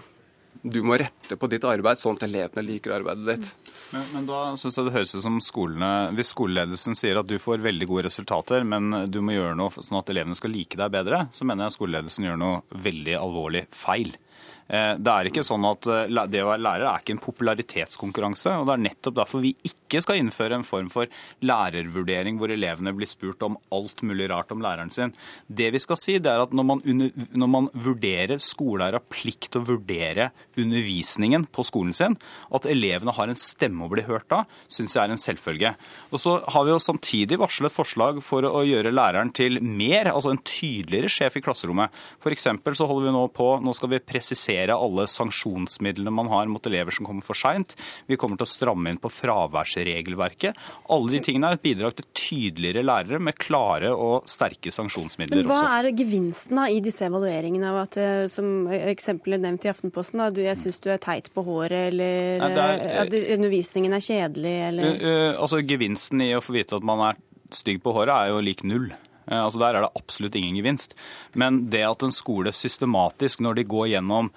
du må rette på ditt arbeid sånn at elevene liker arbeidet ditt. Men, men da synes jeg det høres ut som skolene, Hvis skoleledelsen sier at du får veldig gode resultater, men du må gjøre noe sånn at elevene skal like deg bedre, så mener jeg skoleledelsen gjør noe veldig alvorlig feil. Eh, det er ikke sånn at eh, Det å være lærer er ikke en popularitetskonkurranse. og Det er nettopp derfor vi ikke skal innføre en form for lærervurdering hvor elevene blir spurt om alt mulig rart om læreren sin. Det vi skal si, det er at når man, under, når man vurderer skoleeier har plikt til å vurdere undervisningen på skolen sin, at elevene har en stemme å bli hørt av, syns jeg er en selvfølge. Og så har vi jo samtidig varslet forslag for å gjøre læreren til mer, altså en tydeligere sjef i klasserommet. For så holder vi nå på, nå skal vi presisere redusere alle sanksjonsmidlene man har mot elever som kommer for seint. Vi kommer til å stramme inn på fraværsregelverket. Alle de tingene er et bidrag til tydeligere lærere med klare og sterke sanksjonsmidler Men hva også. Er gevinsten i disse evalueringene av at, eh, som eksempelet nevnt i Aftenposten, da, du, jeg syns du er teit på håret, eller Nei, er, eh, at undervisningen er kjedelig, eller uh, uh, Altså Gevinsten i å få vite at man er stygg på håret, er jo lik null. Altså Der er det absolutt ingen gevinst. Men det at en skole systematisk, når de går gjennom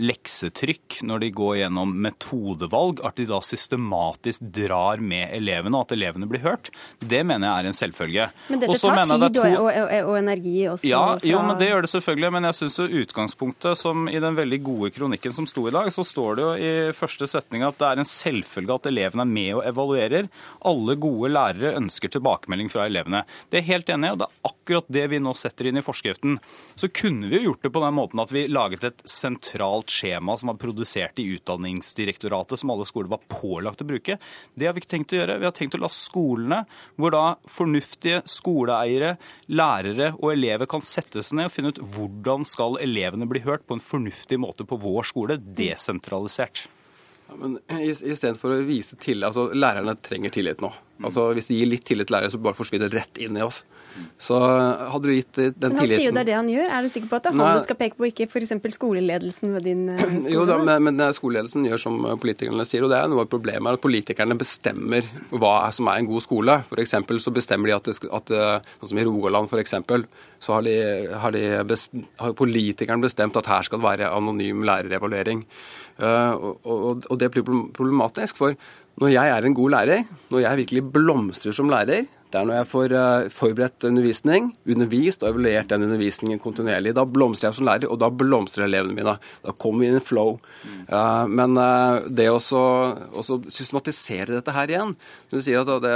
leksetrykk, når de går gjennom metodevalg, at de da systematisk drar med elevene, og at elevene blir hørt, det mener jeg er en selvfølge. Men dette tar tid to... og, og, og, energi også? Ja, fra... jo, men det gjør det selvfølgelig. Men jeg syns utgangspunktet, som i den veldig gode kronikken som sto i dag, så står det jo i første setning at det er en selvfølge at elevene er med og evaluerer. Alle gode lærere ønsker tilbakemelding fra elevene. Det er helt enig, og det er akkurat det vi nå setter inn i forskriften. Så kunne vi jo gjort det på den måten at vi laget et sentralt sentralt skjema som var produsert i Utdanningsdirektoratet, som alle skoler var pålagt å bruke. Det har vi ikke tenkt å gjøre. Vi har tenkt å la skolene, hvor da fornuftige skoleeiere, lærere og elever kan sette seg ned og finne ut hvordan skal elevene bli hørt på en fornuftig måte på vår skole, desentralisert. Ja, men Istedenfor å vise tillit altså Lærerne trenger tillit nå. Altså Hvis de gir litt tillit til lærere, så bare forsvinner det rett inn i oss. Så hadde du gitt den tilliten Men Han sier jo det er det han gjør. Er du sikker på at det er han du skal peke på, ikke f.eks. skoleledelsen ved din eh, skole? [CLEARS THROAT] Jo da, men, men, skoleledelsen gjør som politikerne sier, og det er noe av problemet. At politikerne bestemmer hva som er en god skole. F.eks. så bestemmer de at, at eh, sånn som i Rogaland f.eks., så har, de, har, de best, har politikerne bestemt at her skal det være anonym lærerevaluering. Og, og, og det blir problematisk. for når jeg er en god lærer, når jeg virkelig blomstrer som lærer, det er når jeg får uh, forberedt undervisning, undervist og evaluert den undervisningen kontinuerlig. Da blomstrer jeg som lærer, og da blomstrer elevene mine. Da kommer vi inn i flow. Uh, men uh, det å systematisere dette her igjen Du sier at det,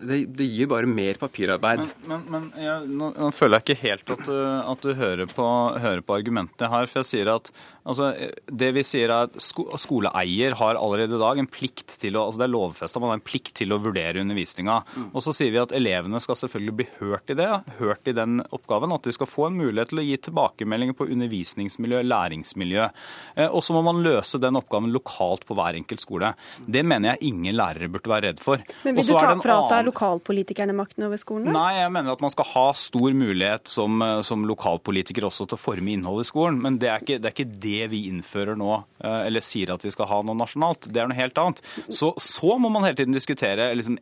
det, det gir bare mer papirarbeid. Men, men, men jeg, nå, nå, føler jeg ikke helt at du, at du hører, på, hører, på, argumentene her. For jeg sier at altså, det vi sier er at sko, skoleeier har allerede i dag en plikt til å altså Det er lovfesta, man har en plikt til å vurdere undervisninga. Mm. Og så sier vi at at elevene skal selvfølgelig bli hørt i det, hørt i den oppgaven. At de skal få en mulighet til å gi tilbakemeldinger på undervisningsmiljø, læringsmiljø. Eh, og så må man løse den oppgaven lokalt på hver enkelt skole. Det mener jeg ingen lærere burde være redd for. Men vil du ta fra at det er lokalpolitikerne makten over skolen? Nei, jeg mener at man skal ha stor mulighet som, eh, som lokalpolitiker også til å forme innholdet i skolen. Men det er, ikke, det er, ikke, det vi innfører nå, eh, eller sier at vi skal ha noe nasjonalt. Det er noe helt annet. Så, så må man hele tiden diskutere liksom,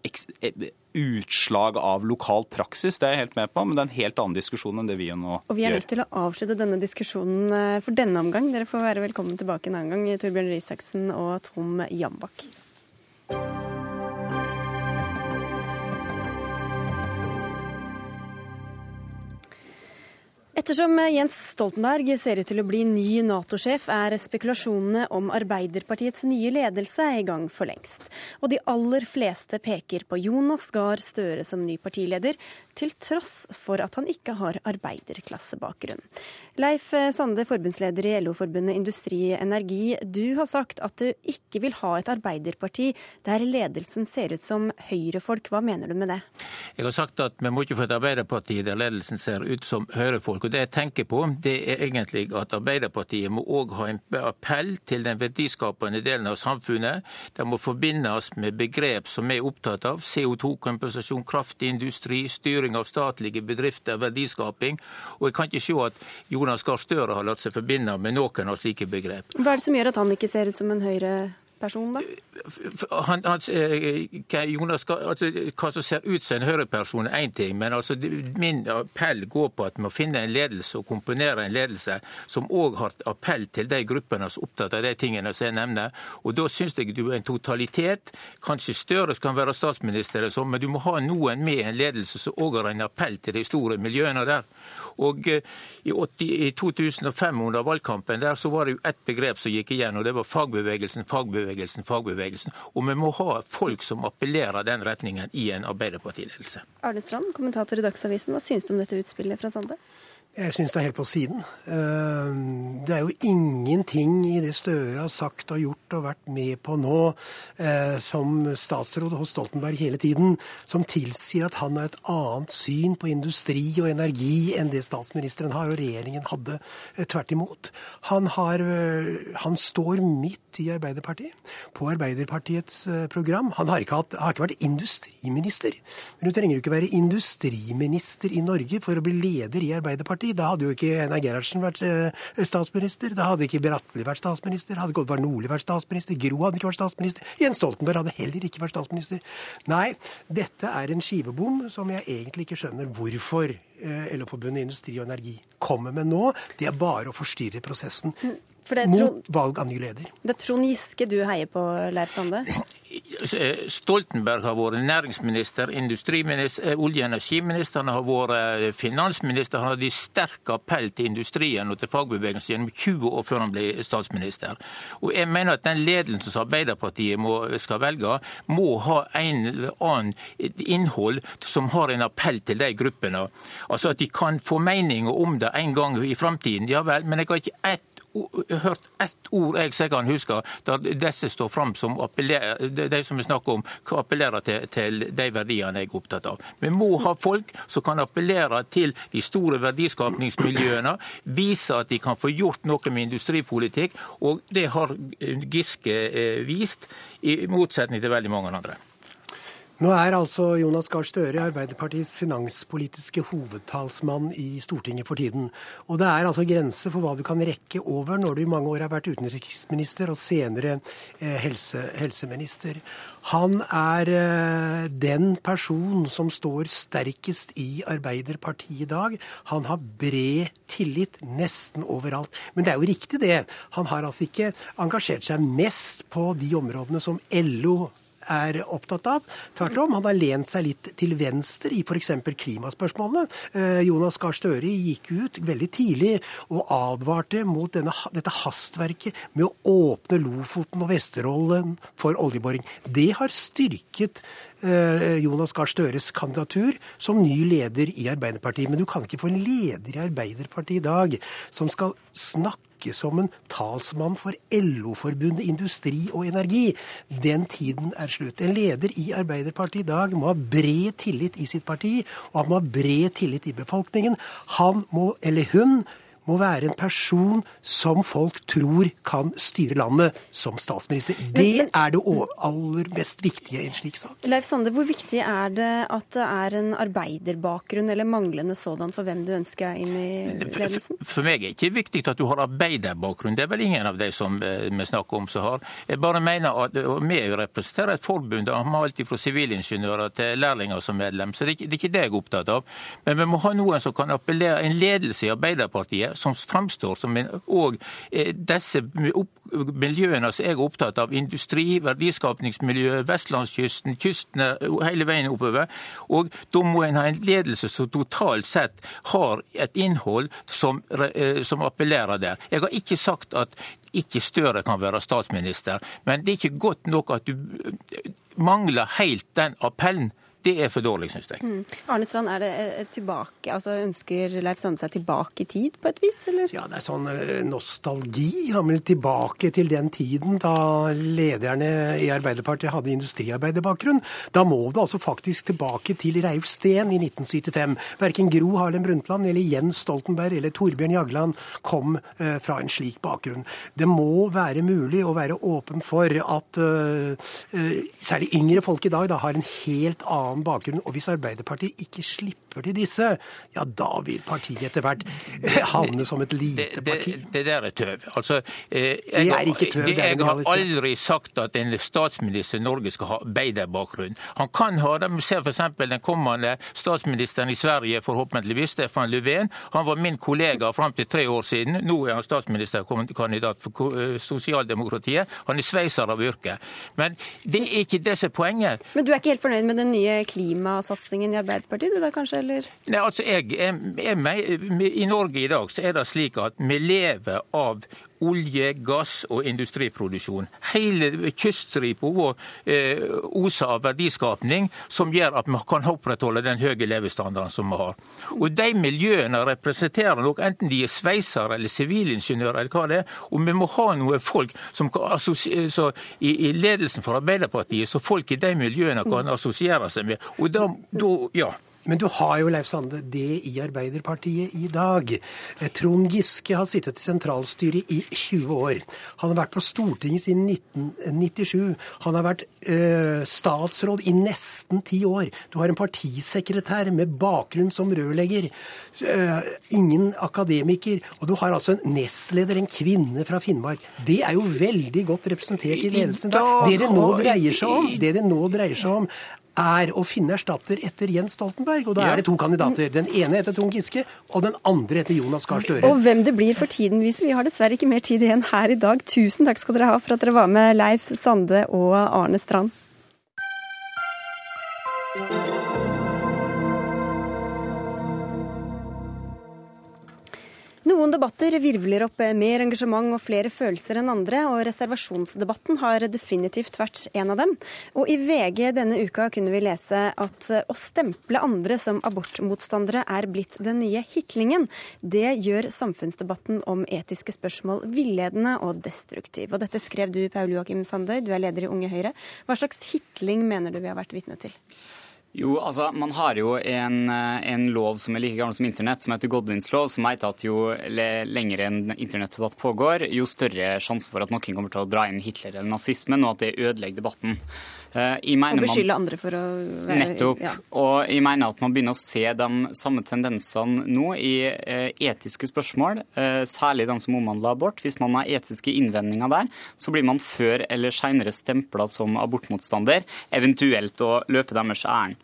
utslag av lokal praksis, det er jeg helt med på, men det er en helt annen diskusjon enn det vi nå gjør. Og Vi er nødt til å avslutte denne diskusjonen eh, for denne omgang. Dere får være velkommen tilbake en annen gang, Torbjørn Røe og Tom Jambakk. Ettersom Jens Stoltenberg ser ut til å bli ny Nato-sjef, er spekulasjonene om Arbeiderpartiets nye ledelse i gang for lengst. Og de aller fleste peker på Jonas Gahr Støre som ny partileder, til tross for at han ikke har arbeiderklassebakgrunn. Leif Sande, forbundsleder i LO-forbundet Industri Energi. Du har sagt at du ikke vil ha et arbeiderparti der ledelsen ser ut som høyrefolk. Hva mener du med det? Jeg har sagt at vi må ikke få et arbeiderparti der ledelsen ser ut som høyrefolk. Og Det jeg tenker på, det er egentlig at Arbeiderpartiet må òg ha en appell til den verdiskapende delen av samfunnet. Det må forbindes med begrep som vi er opptatt av. CO2-kompensasjon, kraftindustri, styring av statlige bedrifter, verdiskaping. Og jeg kan ikke se at Jonas Gahr Støre har latt seg forbinde med noen av slike begrep. Hva er det som gjør at han ikke ser ut som en høyre person, da? Han, han, Jonas, altså, hva som ser ut som en høyreperson, er én ting. Men altså, min appell går på at vi må finne en ledelse og komponere en ledelse som òg har appell til de gruppene som er opptatt av de tingene som jeg nevner. Og Da syns jeg du er en totalitet. Kanskje Støre kan være statsminister, men du må ha noen med en ledelse som òg har en appell til de store miljøene der. Og i, 80, i 2005 under valgkampen der så var det jo ett begrep som gikk igjen, og det var fagbevegelsen, fagbevegelsen, fagbevegelsen. Og vi må ha folk som appellerer den retningen i en arbeiderpartiledelse. Arne Strand, kommentator i Dagsavisen, hva syns du om dette utspillet fra Sande? Jeg syns det er helt på siden. Det er jo ingenting i det Støre har sagt og gjort og vært med på nå, som statsråd hos Stoltenberg hele tiden, som tilsier at han har et annet syn på industri og energi enn det statsministeren har og regjeringen hadde. Tvert imot. Han, har, han står midt i Arbeiderpartiet, på Arbeiderpartiets program. Han har ikke, hatt, har ikke vært industriminister. Men du trenger jo ikke være industriminister i Norge for å bli leder i Arbeiderpartiet. Da hadde jo ikke Einar Gerhardsen vært statsminister. Da hadde ikke Bratteli vært statsminister. Hadde ikke Oddvar Nordli vært statsminister. Gro hadde ikke vært statsminister. Jens Stoltenberg hadde heller ikke vært statsminister. Nei, dette er en skivebom som jeg egentlig ikke skjønner hvorfor LO-forbundet Industri og Energi kommer med nå. Det er bare å forstyrre prosessen. Mot valg av ny leder. Det er Trond Giske du heier på, Leif Sande? Stoltenberg har vært næringsminister, industriminister, olje- og energiminister, han har vært finansminister. Han hadde sterk appell til industrien og til fagbevegelsen gjennom 20 år før han ble statsminister. Og jeg mener at den ledelsen som Arbeiderpartiet må, skal velge, må ha en eller annen innhold som har en appell til de gruppene. Altså at de kan få meninger om det en gang i framtiden, ja vel, men jeg har ikke ett hørt ett ord jeg sikkert kan huske der disse står fram som de som vi snakker om, appellerer til, til, de verdiene jeg er opptatt av. Vi må ha folk som kan appellere til de store verdiskapningsmiljøene, vise at de kan få gjort noe med industripolitikk, og det har Giske vist, i motsetning til veldig mange andre. Nå er altså Jonas Gahr Støre Arbeiderpartiets finanspolitiske hovedtalsmann i Stortinget for tiden. Og det er altså grenser for hva du kan rekke over når du i mange år har vært utenriksminister og senere eh, helse, helseminister. Han er eh, den person som står sterkest i Arbeiderpartiet i dag. Han har bred tillit nesten overalt. Men det er jo riktig, det. Han har altså ikke engasjert seg mest på de områdene som LO er opptatt av. Tvert om, han har lent seg litt til venstre i f.eks. klimaspørsmålene. Jonas Gahr Støre gikk ut veldig tidlig og advarte mot denne, dette hastverket med å åpne Lofoten og Vesterålen for oljeboring. Det har styrket Jonas Gahr Støres kandidatur som ny leder i Arbeiderpartiet. Men du kan ikke få en leder i Arbeiderpartiet i dag som skal snakke som en talsmann for LO-forbundet Industri og Energi. Den tiden er slutt. En leder i Arbeiderpartiet i dag må ha bred tillit i sitt parti, og han må ha bred tillit i befolkningen. Han må, eller hun, må være en person som folk tror kan styre landet som statsminister. Det er det aller mest viktige i en slik sak. Leif Sande, hvor viktig er det at det er en arbeiderbakgrunn, eller manglende sådan, for hvem du ønsker inn i ledelsen? For meg er det ikke viktig at du har arbeiderbakgrunn. Det er vel ingen av de som vi snakker om som har. Jeg bare mener at vi representerer et forbund. Vi har alt fra sivilingeniører til lærlinger som medlem, så det er ikke det jeg er opptatt av. Men vi må ha noen som kan appellere, en ledelse i Arbeiderpartiet som framstår som en, og disse miljøene som jeg er opptatt av, industri, verdiskapningsmiljø, vestlandskysten, kystene hele veien oppover. Og da må en ha en ledelse som totalt sett har et innhold som, som appellerer der. Jeg har ikke sagt at ikke Støre kan være statsminister, men det er ikke godt nok at du mangler helt den appellen det er for dårlig, syns jeg. Mm. Arne Strand, er det eh, tilbake, altså Ønsker Leif Sande seg tilbake i tid på et vis, eller? Ja, det er sånn eh, nostalgi. Han vil tilbake til den tiden da lederne i Arbeiderpartiet hadde industriarbeiderbakgrunn. Da må du altså faktisk tilbake til Reiulf Steen i 1975. Verken Gro Harlem Brundtland eller Jens Stoltenberg eller Torbjørn Jagland kom uh, fra en slik bakgrunn. Det må være mulig å være åpen for at uh, særlig yngre folk i dag da har en helt annen annen bakgrunn. Og hvis Arbeiderpartiet ikke slipper til disse, ja da vil partiet etter hvert havne som et lite parti. Det, det, det der er tøv. Altså, eh, jeg, det er ikke tøv, det er Jeg har aldri sagt at en statsminister i Norge skal ha arbeiderbakgrunn. Han kan ha det. Vi ser f.eks. den kommende statsministeren i Sverige, forhåpentligvis, Stefan Löfven. Han var min kollega fram til tre år siden. Nå er han statsministerkandidat for eh, sosialdemokratiet. Han er sveiser av yrke. Men det er ikke det som er poenget. Men du er ikke helt fornøyd med den nye klimasatsingen i Arbeiderpartiet, du da kanskje, eller? Nei, altså, jeg, jeg, jeg, I Norge i dag så er det slik at vi lever av olje, gass og industriproduksjon. Hele kyststripa vår eh, oser av verdiskapning som gjør at vi kan opprettholde den høye levestandarden som vi har. Og De miljøene representerer nok enten de er sveisere eller sivilingeniører eller hva det er. Og vi må ha noen folk som kan så, i, i, ledelsen for Arbeiderpartiet, så folk i de miljøene kan assosiere seg med. Og da, da ja. Men du har jo, Leif Sande, det i Arbeiderpartiet i dag. Eh, Trond Giske har sittet i sentralstyret i 20 år. Han har vært på Stortinget siden 1997. Han har vært øh, statsråd i nesten ti år. Du har en partisekretær med bakgrunn som rørlegger. Ingen akademiker. Og du har altså en nestleder, en kvinne fra Finnmark. Det er jo veldig godt representert i ledelsen. Det det nå dreier seg om, det det nå dreier seg om, er å finne erstatter etter Jens Stoltenberg. Og da er det to kandidater. Den ene heter Trond Giske, og den andre heter Jonas Gahr Støre. Og hvem det blir for tiden viser. Vi har dessverre ikke mer tid igjen her i dag. Tusen takk skal dere ha for at dere var med, Leif Sande og Arne Strand. Noen debatter virvler opp mer engasjement og flere følelser enn andre, og reservasjonsdebatten har definitivt vært en av dem. Og i VG denne uka kunne vi lese at å stemple andre som abortmotstandere er blitt den nye hitlingen. Det gjør samfunnsdebatten om etiske spørsmål villedende og destruktiv. Og dette skrev du, Paul Joakim Sandøy, du er leder i Unge Høyre. Hva slags hitling mener du vi har vært vitne til? Jo, altså, Man har jo en, eh, en, lov som er like gammel som internett, som heter Godwins lov, som heter at jo lenger en internettdebatt pågår, jo større sjanse for at noen kommer til å dra inn Hitler eller nazismen, og at det ødelegger debatten. Uh, og beskylde man, andre for å være Nettopp. Ja. Og jeg mener at man begynner å se de samme tendensene nå i uh, etiske spørsmål, særlig de som omhandler abort. Hvis man har etiske innvendinger der, så blir man før eller senere stempla som abortmotstander, eventuelt å løpe deres ærend.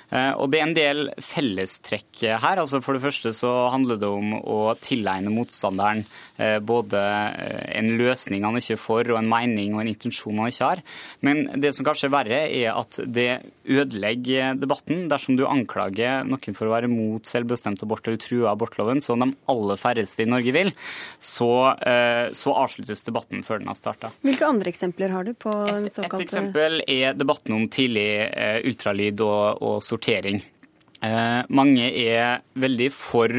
og Det er en del fellestrekk her. Altså For det første så handler det om å tilegne motstanderen eh, både eh, en løsning han ikke får, og en mening og en intensjon han ikke har. Men det som kanskje er verre, er at det ødelegger debatten dersom du anklager noen for å være mot selvbestemt abort eller true abortloven, som de aller færreste i Norge vil, så, så avsluttes debatten før den har starta. Hvilke andre eksempler har du på såkalte Et eksempel er debatten om tidlig ultralyd og, og sortering sortering. Eh, mange er veldig for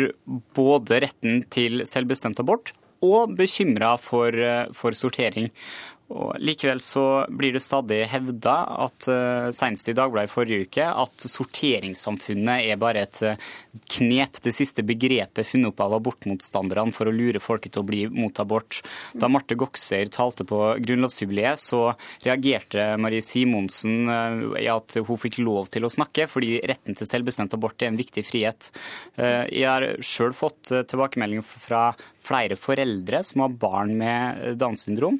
både retten til selvbestemt abort og bekymra for, eh, for sortering. Og likevel så blir det stadig hevda at uh, senest i Dagbladet forrige uke at sorteringssamfunnet er bare et knep, det siste begrepet funnet opp av abortmotstanderne for å lure folket til å bli mot abort. Da Marte Goksøyr talte på grunnlovsjubileet, så reagerte Marie Simonsen uh, i at hun fikk lov til å snakke, fordi retten til selvbestemt abort er en viktig frihet. Uh, jeg har sjøl fått tilbakemelding fra flere foreldre som har barn med Downs syndrom,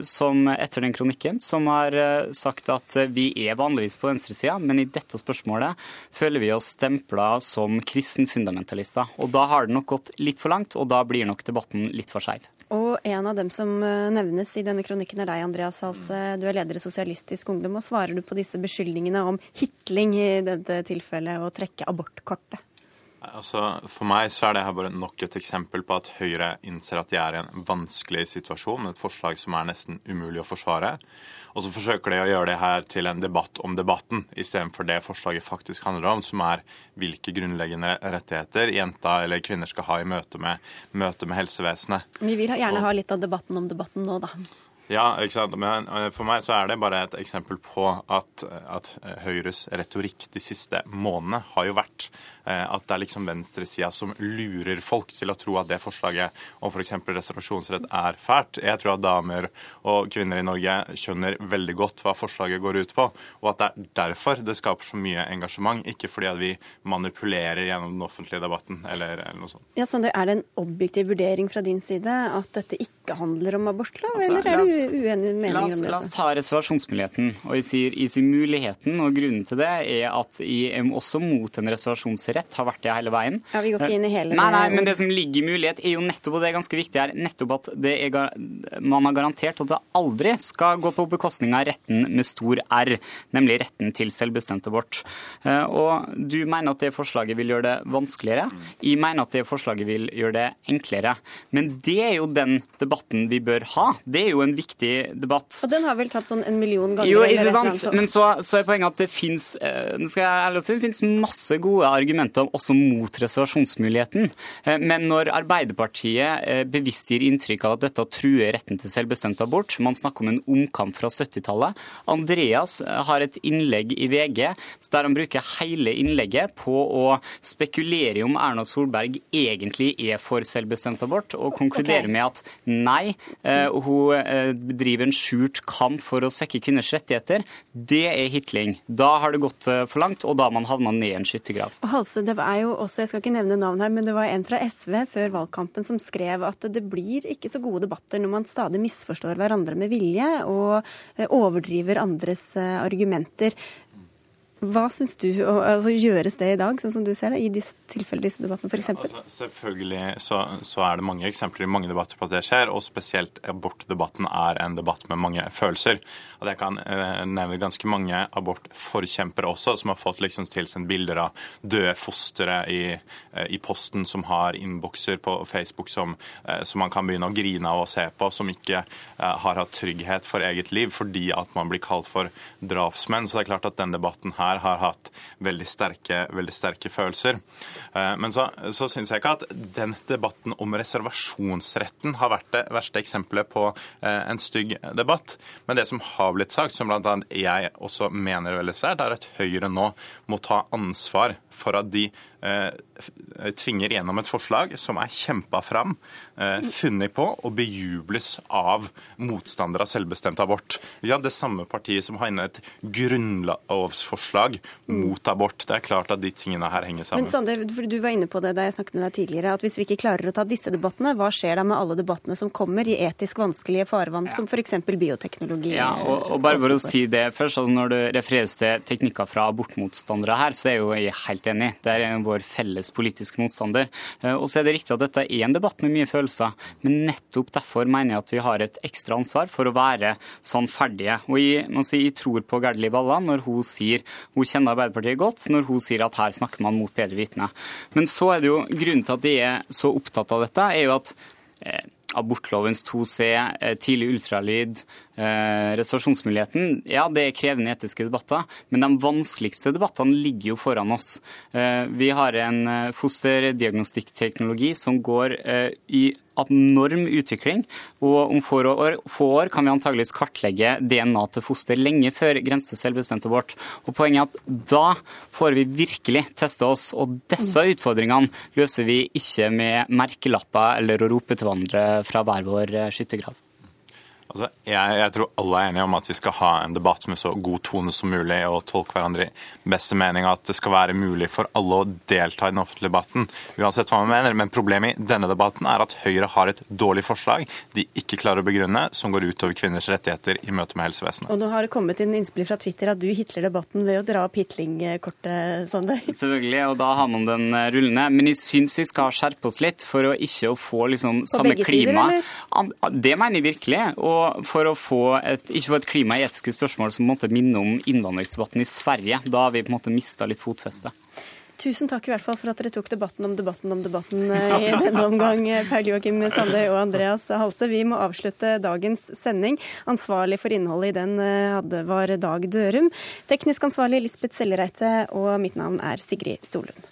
som etter den kronikken, som har sagt at vi er vanligvis på venstresida, men i dette spørsmålet føler vi oss stempla som kristenfundamentalister. Og da har det nok gått litt for langt, og da blir nok debatten litt for skeiv. Og en av dem som nevnes i denne kronikken er deg, Andreas Halse. Du er leder i Sosialistisk Ungdom. og Svarer du på disse beskyldningene om hitling i dette tilfellet, og trekke abortkortet? Altså, for meg så er det her bare nok et eksempel på at Høyre innser at de er i en vanskelig situasjon, med et forslag som er nesten umulig å forsvare. Og så forsøker de å gjøre det her til en debatt om debatten, istedenfor det forslaget faktisk handler om, som er hvilke grunnleggende rettigheter jenta eller kvinner skal ha i møte med, møte med helsevesenet. Vi vil gjerne ha litt av debatten om debatten nå, da. Ja, ikke sant? men eh, for meg så er det bare et eksempel på at, at Høyres retorikk de siste månedene har jo vært eh, at det er liksom venstresida som lurer folk til å tro at det forslaget om f.eks. reservasjonsrett er fælt. Jeg tror at damer og kvinner i Norge skjønner veldig godt hva forslaget går ut på, og at det er derfor det skaper så mye engasjement, ikke fordi at vi manipulerer gjennom den offentlige debatten eller, eller noe sånt. Ja, Sander, Er det en objektiv vurdering fra din side at dette ikke handler om abortlov, altså, eller er du uenige meninger om det? La oss ta reservasjonsmuligheten. Og jeg sier, i sin muligheten, og grunnen til det er at jeg også mot en reservasjonsrett, har vært det hele veien. Ja, Vi går ikke inn i hele Nei, nei, men det som ligger i mulighet, er jo nettopp, og det er ganske viktig her, nettopp at er, man har garantert at det aldri skal gå på bekostning av retten med stor R, nemlig retten til selvbestemt abort. Eh, og du mener at det forslaget vil gjøre det vanskeligere. Jeg mener at det forslaget vil gjøre det enklere. Men det er jo den debatten vi bør ha. Det er jo en viktig debatt. Og den har vel tatt sånn en million ganger? Jo, ikke sant. Men så, så er poenget at det fins masse gode argumenter også mot reservasjonsmuligheten. Eh, men når Arbeiderpartiet eh, bevisst gir inntrykk av at dette truer retten til selvbestemt abort, man snakker om en omkamp fra 70-tallet Andreas eh, har et innlegg i VG der han bruker hele innlegget på å spekulere om Erna Solberg egentlig er for selvbestemt abort, og konkluderer okay. med at nei, hun bedriver en skjult kamp for å svekke kvinners rettigheter. Det er hitling. Da har det gått for langt, og da har man havna ned i en skyttergrav. Halse, det er jo også, jeg skal ikke nevne navn her, men det var en fra SV før valgkampen som skrev at det blir ikke så gode debatter når man stadig misforstår hverandre med vilje og overdriver andres argumenter. Hva syns du altså, gjøres det i dag, sånn som du ser det, i disse tilfellene, disse debattene f.eks.? Altså, selvfølgelig så, så, er det mange eksempler i mange debatter på at det skjer, og spesielt abortdebatten er en debatt med mange følelser. Og Jeg kan eh, nevne ganske mange abortforkjempere også, som har fått liksom tilsendt bilder av døde fostre i, eh, i, posten, som har innbokser på Facebook som, eh, som, man kan begynne å grine av og se på, som ikke eh, har hatt trygghet for eget liv fordi at man blir kalt for drapsmenn. Så det er klart at den debatten her har hatt veldig sterke, veldig sterke følelser. Eh, men så, så syns jeg ikke at den debatten om reservasjonsretten har vært det verste eksempelet på eh, en stygg debatt. Men det som har blitt sagt, som bl.a. jeg også mener veldig sterkt, er at Høyre nå må ta ansvar for at de eh, tvinger gjennom et forslag som er kjempa fram, eh, funnet på og bejubles av motstandere av selvbestemt abort. Ja, det samme partiet som har inne et grunnlovsforslag mot abort. Det er klart at de tingene her henger sammen. Men Sander, Du var inne på det da jeg snakket med deg tidligere, at hvis vi ikke klarer å ta disse debattene, hva skjer da med alle debattene som kommer i etisk vanskelige farvann, ja. som f.eks. bioteknologi? Ja, og, og, bare for å si det først, altså Når det refereres til teknikker fra abortmotstandere her, så er jo jeg helt enig. Det er vår felles politiske motstander. Eh, og så er det riktig at dette er en debatt med mye følelser, men nettopp derfor mener jeg at vi har et ekstra ansvar for å være sannferdige. Og jeg, sier, jeg tror på Gerdli Valla når hun sier hun kjenner Arbeiderpartiet godt, når hun sier at her snakker man mot bedre vitende. Men så er det jo grunnen til at de er så opptatt av dette, er jo at eh, abortlovens 2C, eh, tidlig ultralyd, Eh, reservasjonsmuligheten, ja, det er krevende etiske debatter, men de vanskeligste debattene ligger jo foran oss. Eh, vi har en eh, fosterdiagnostikkteknologi som går eh, i abnorm utvikling, og om få år, få år kan vi antageligvis kartlegge DNA til foster lenge før grense til selvbestemt abort. Og Poenget er at da får vi virkelig teste oss, og disse utfordringene løser vi ikke med merkelapper eller å rope til hverandre fra hver vår skyttergrav. Altså, jeg, jeg, tror alle er enige om at vi skal ha en debatt med så god tone som mulig og tolke hverandre i beste mening. At det skal være mulig for alle å delta i den offentlige debatten, uansett hva man mener. Men problemet i denne debatten er at Høyre har et dårlig forslag de ikke klarer å begrunne, som går utover kvinners rettigheter i møte med helsevesenet. Og nå har det kommet inn innspill fra Twitter at du hitler debatten ved å dra opp hitlingkortet, Sande. [LAUGHS] Selvfølgelig, og da har man den eh, rullende. Men jeg syns vi skal skjerpe oss litt for å ikke få liksom samme klima. Sider, det mener jeg virkelig. og for å få et, ikke få et klima i etiske spørsmål som måtte minne om innvandringsdebatten i Sverige. Da har vi på en måte mista litt fotfeste. Tusen takk i hvert fall for at dere tok debatten om debatten om debatten [LAUGHS] eh, i denne omgang, Per Joakim Sande og Andreas Halse. Vi må avslutte dagens sending. Ansvarlig for innholdet i den eh, hadde var Dag Dørum. Teknisk ansvarlig Lisbeth Sellereite, og mitt navn er Sigrid Solund.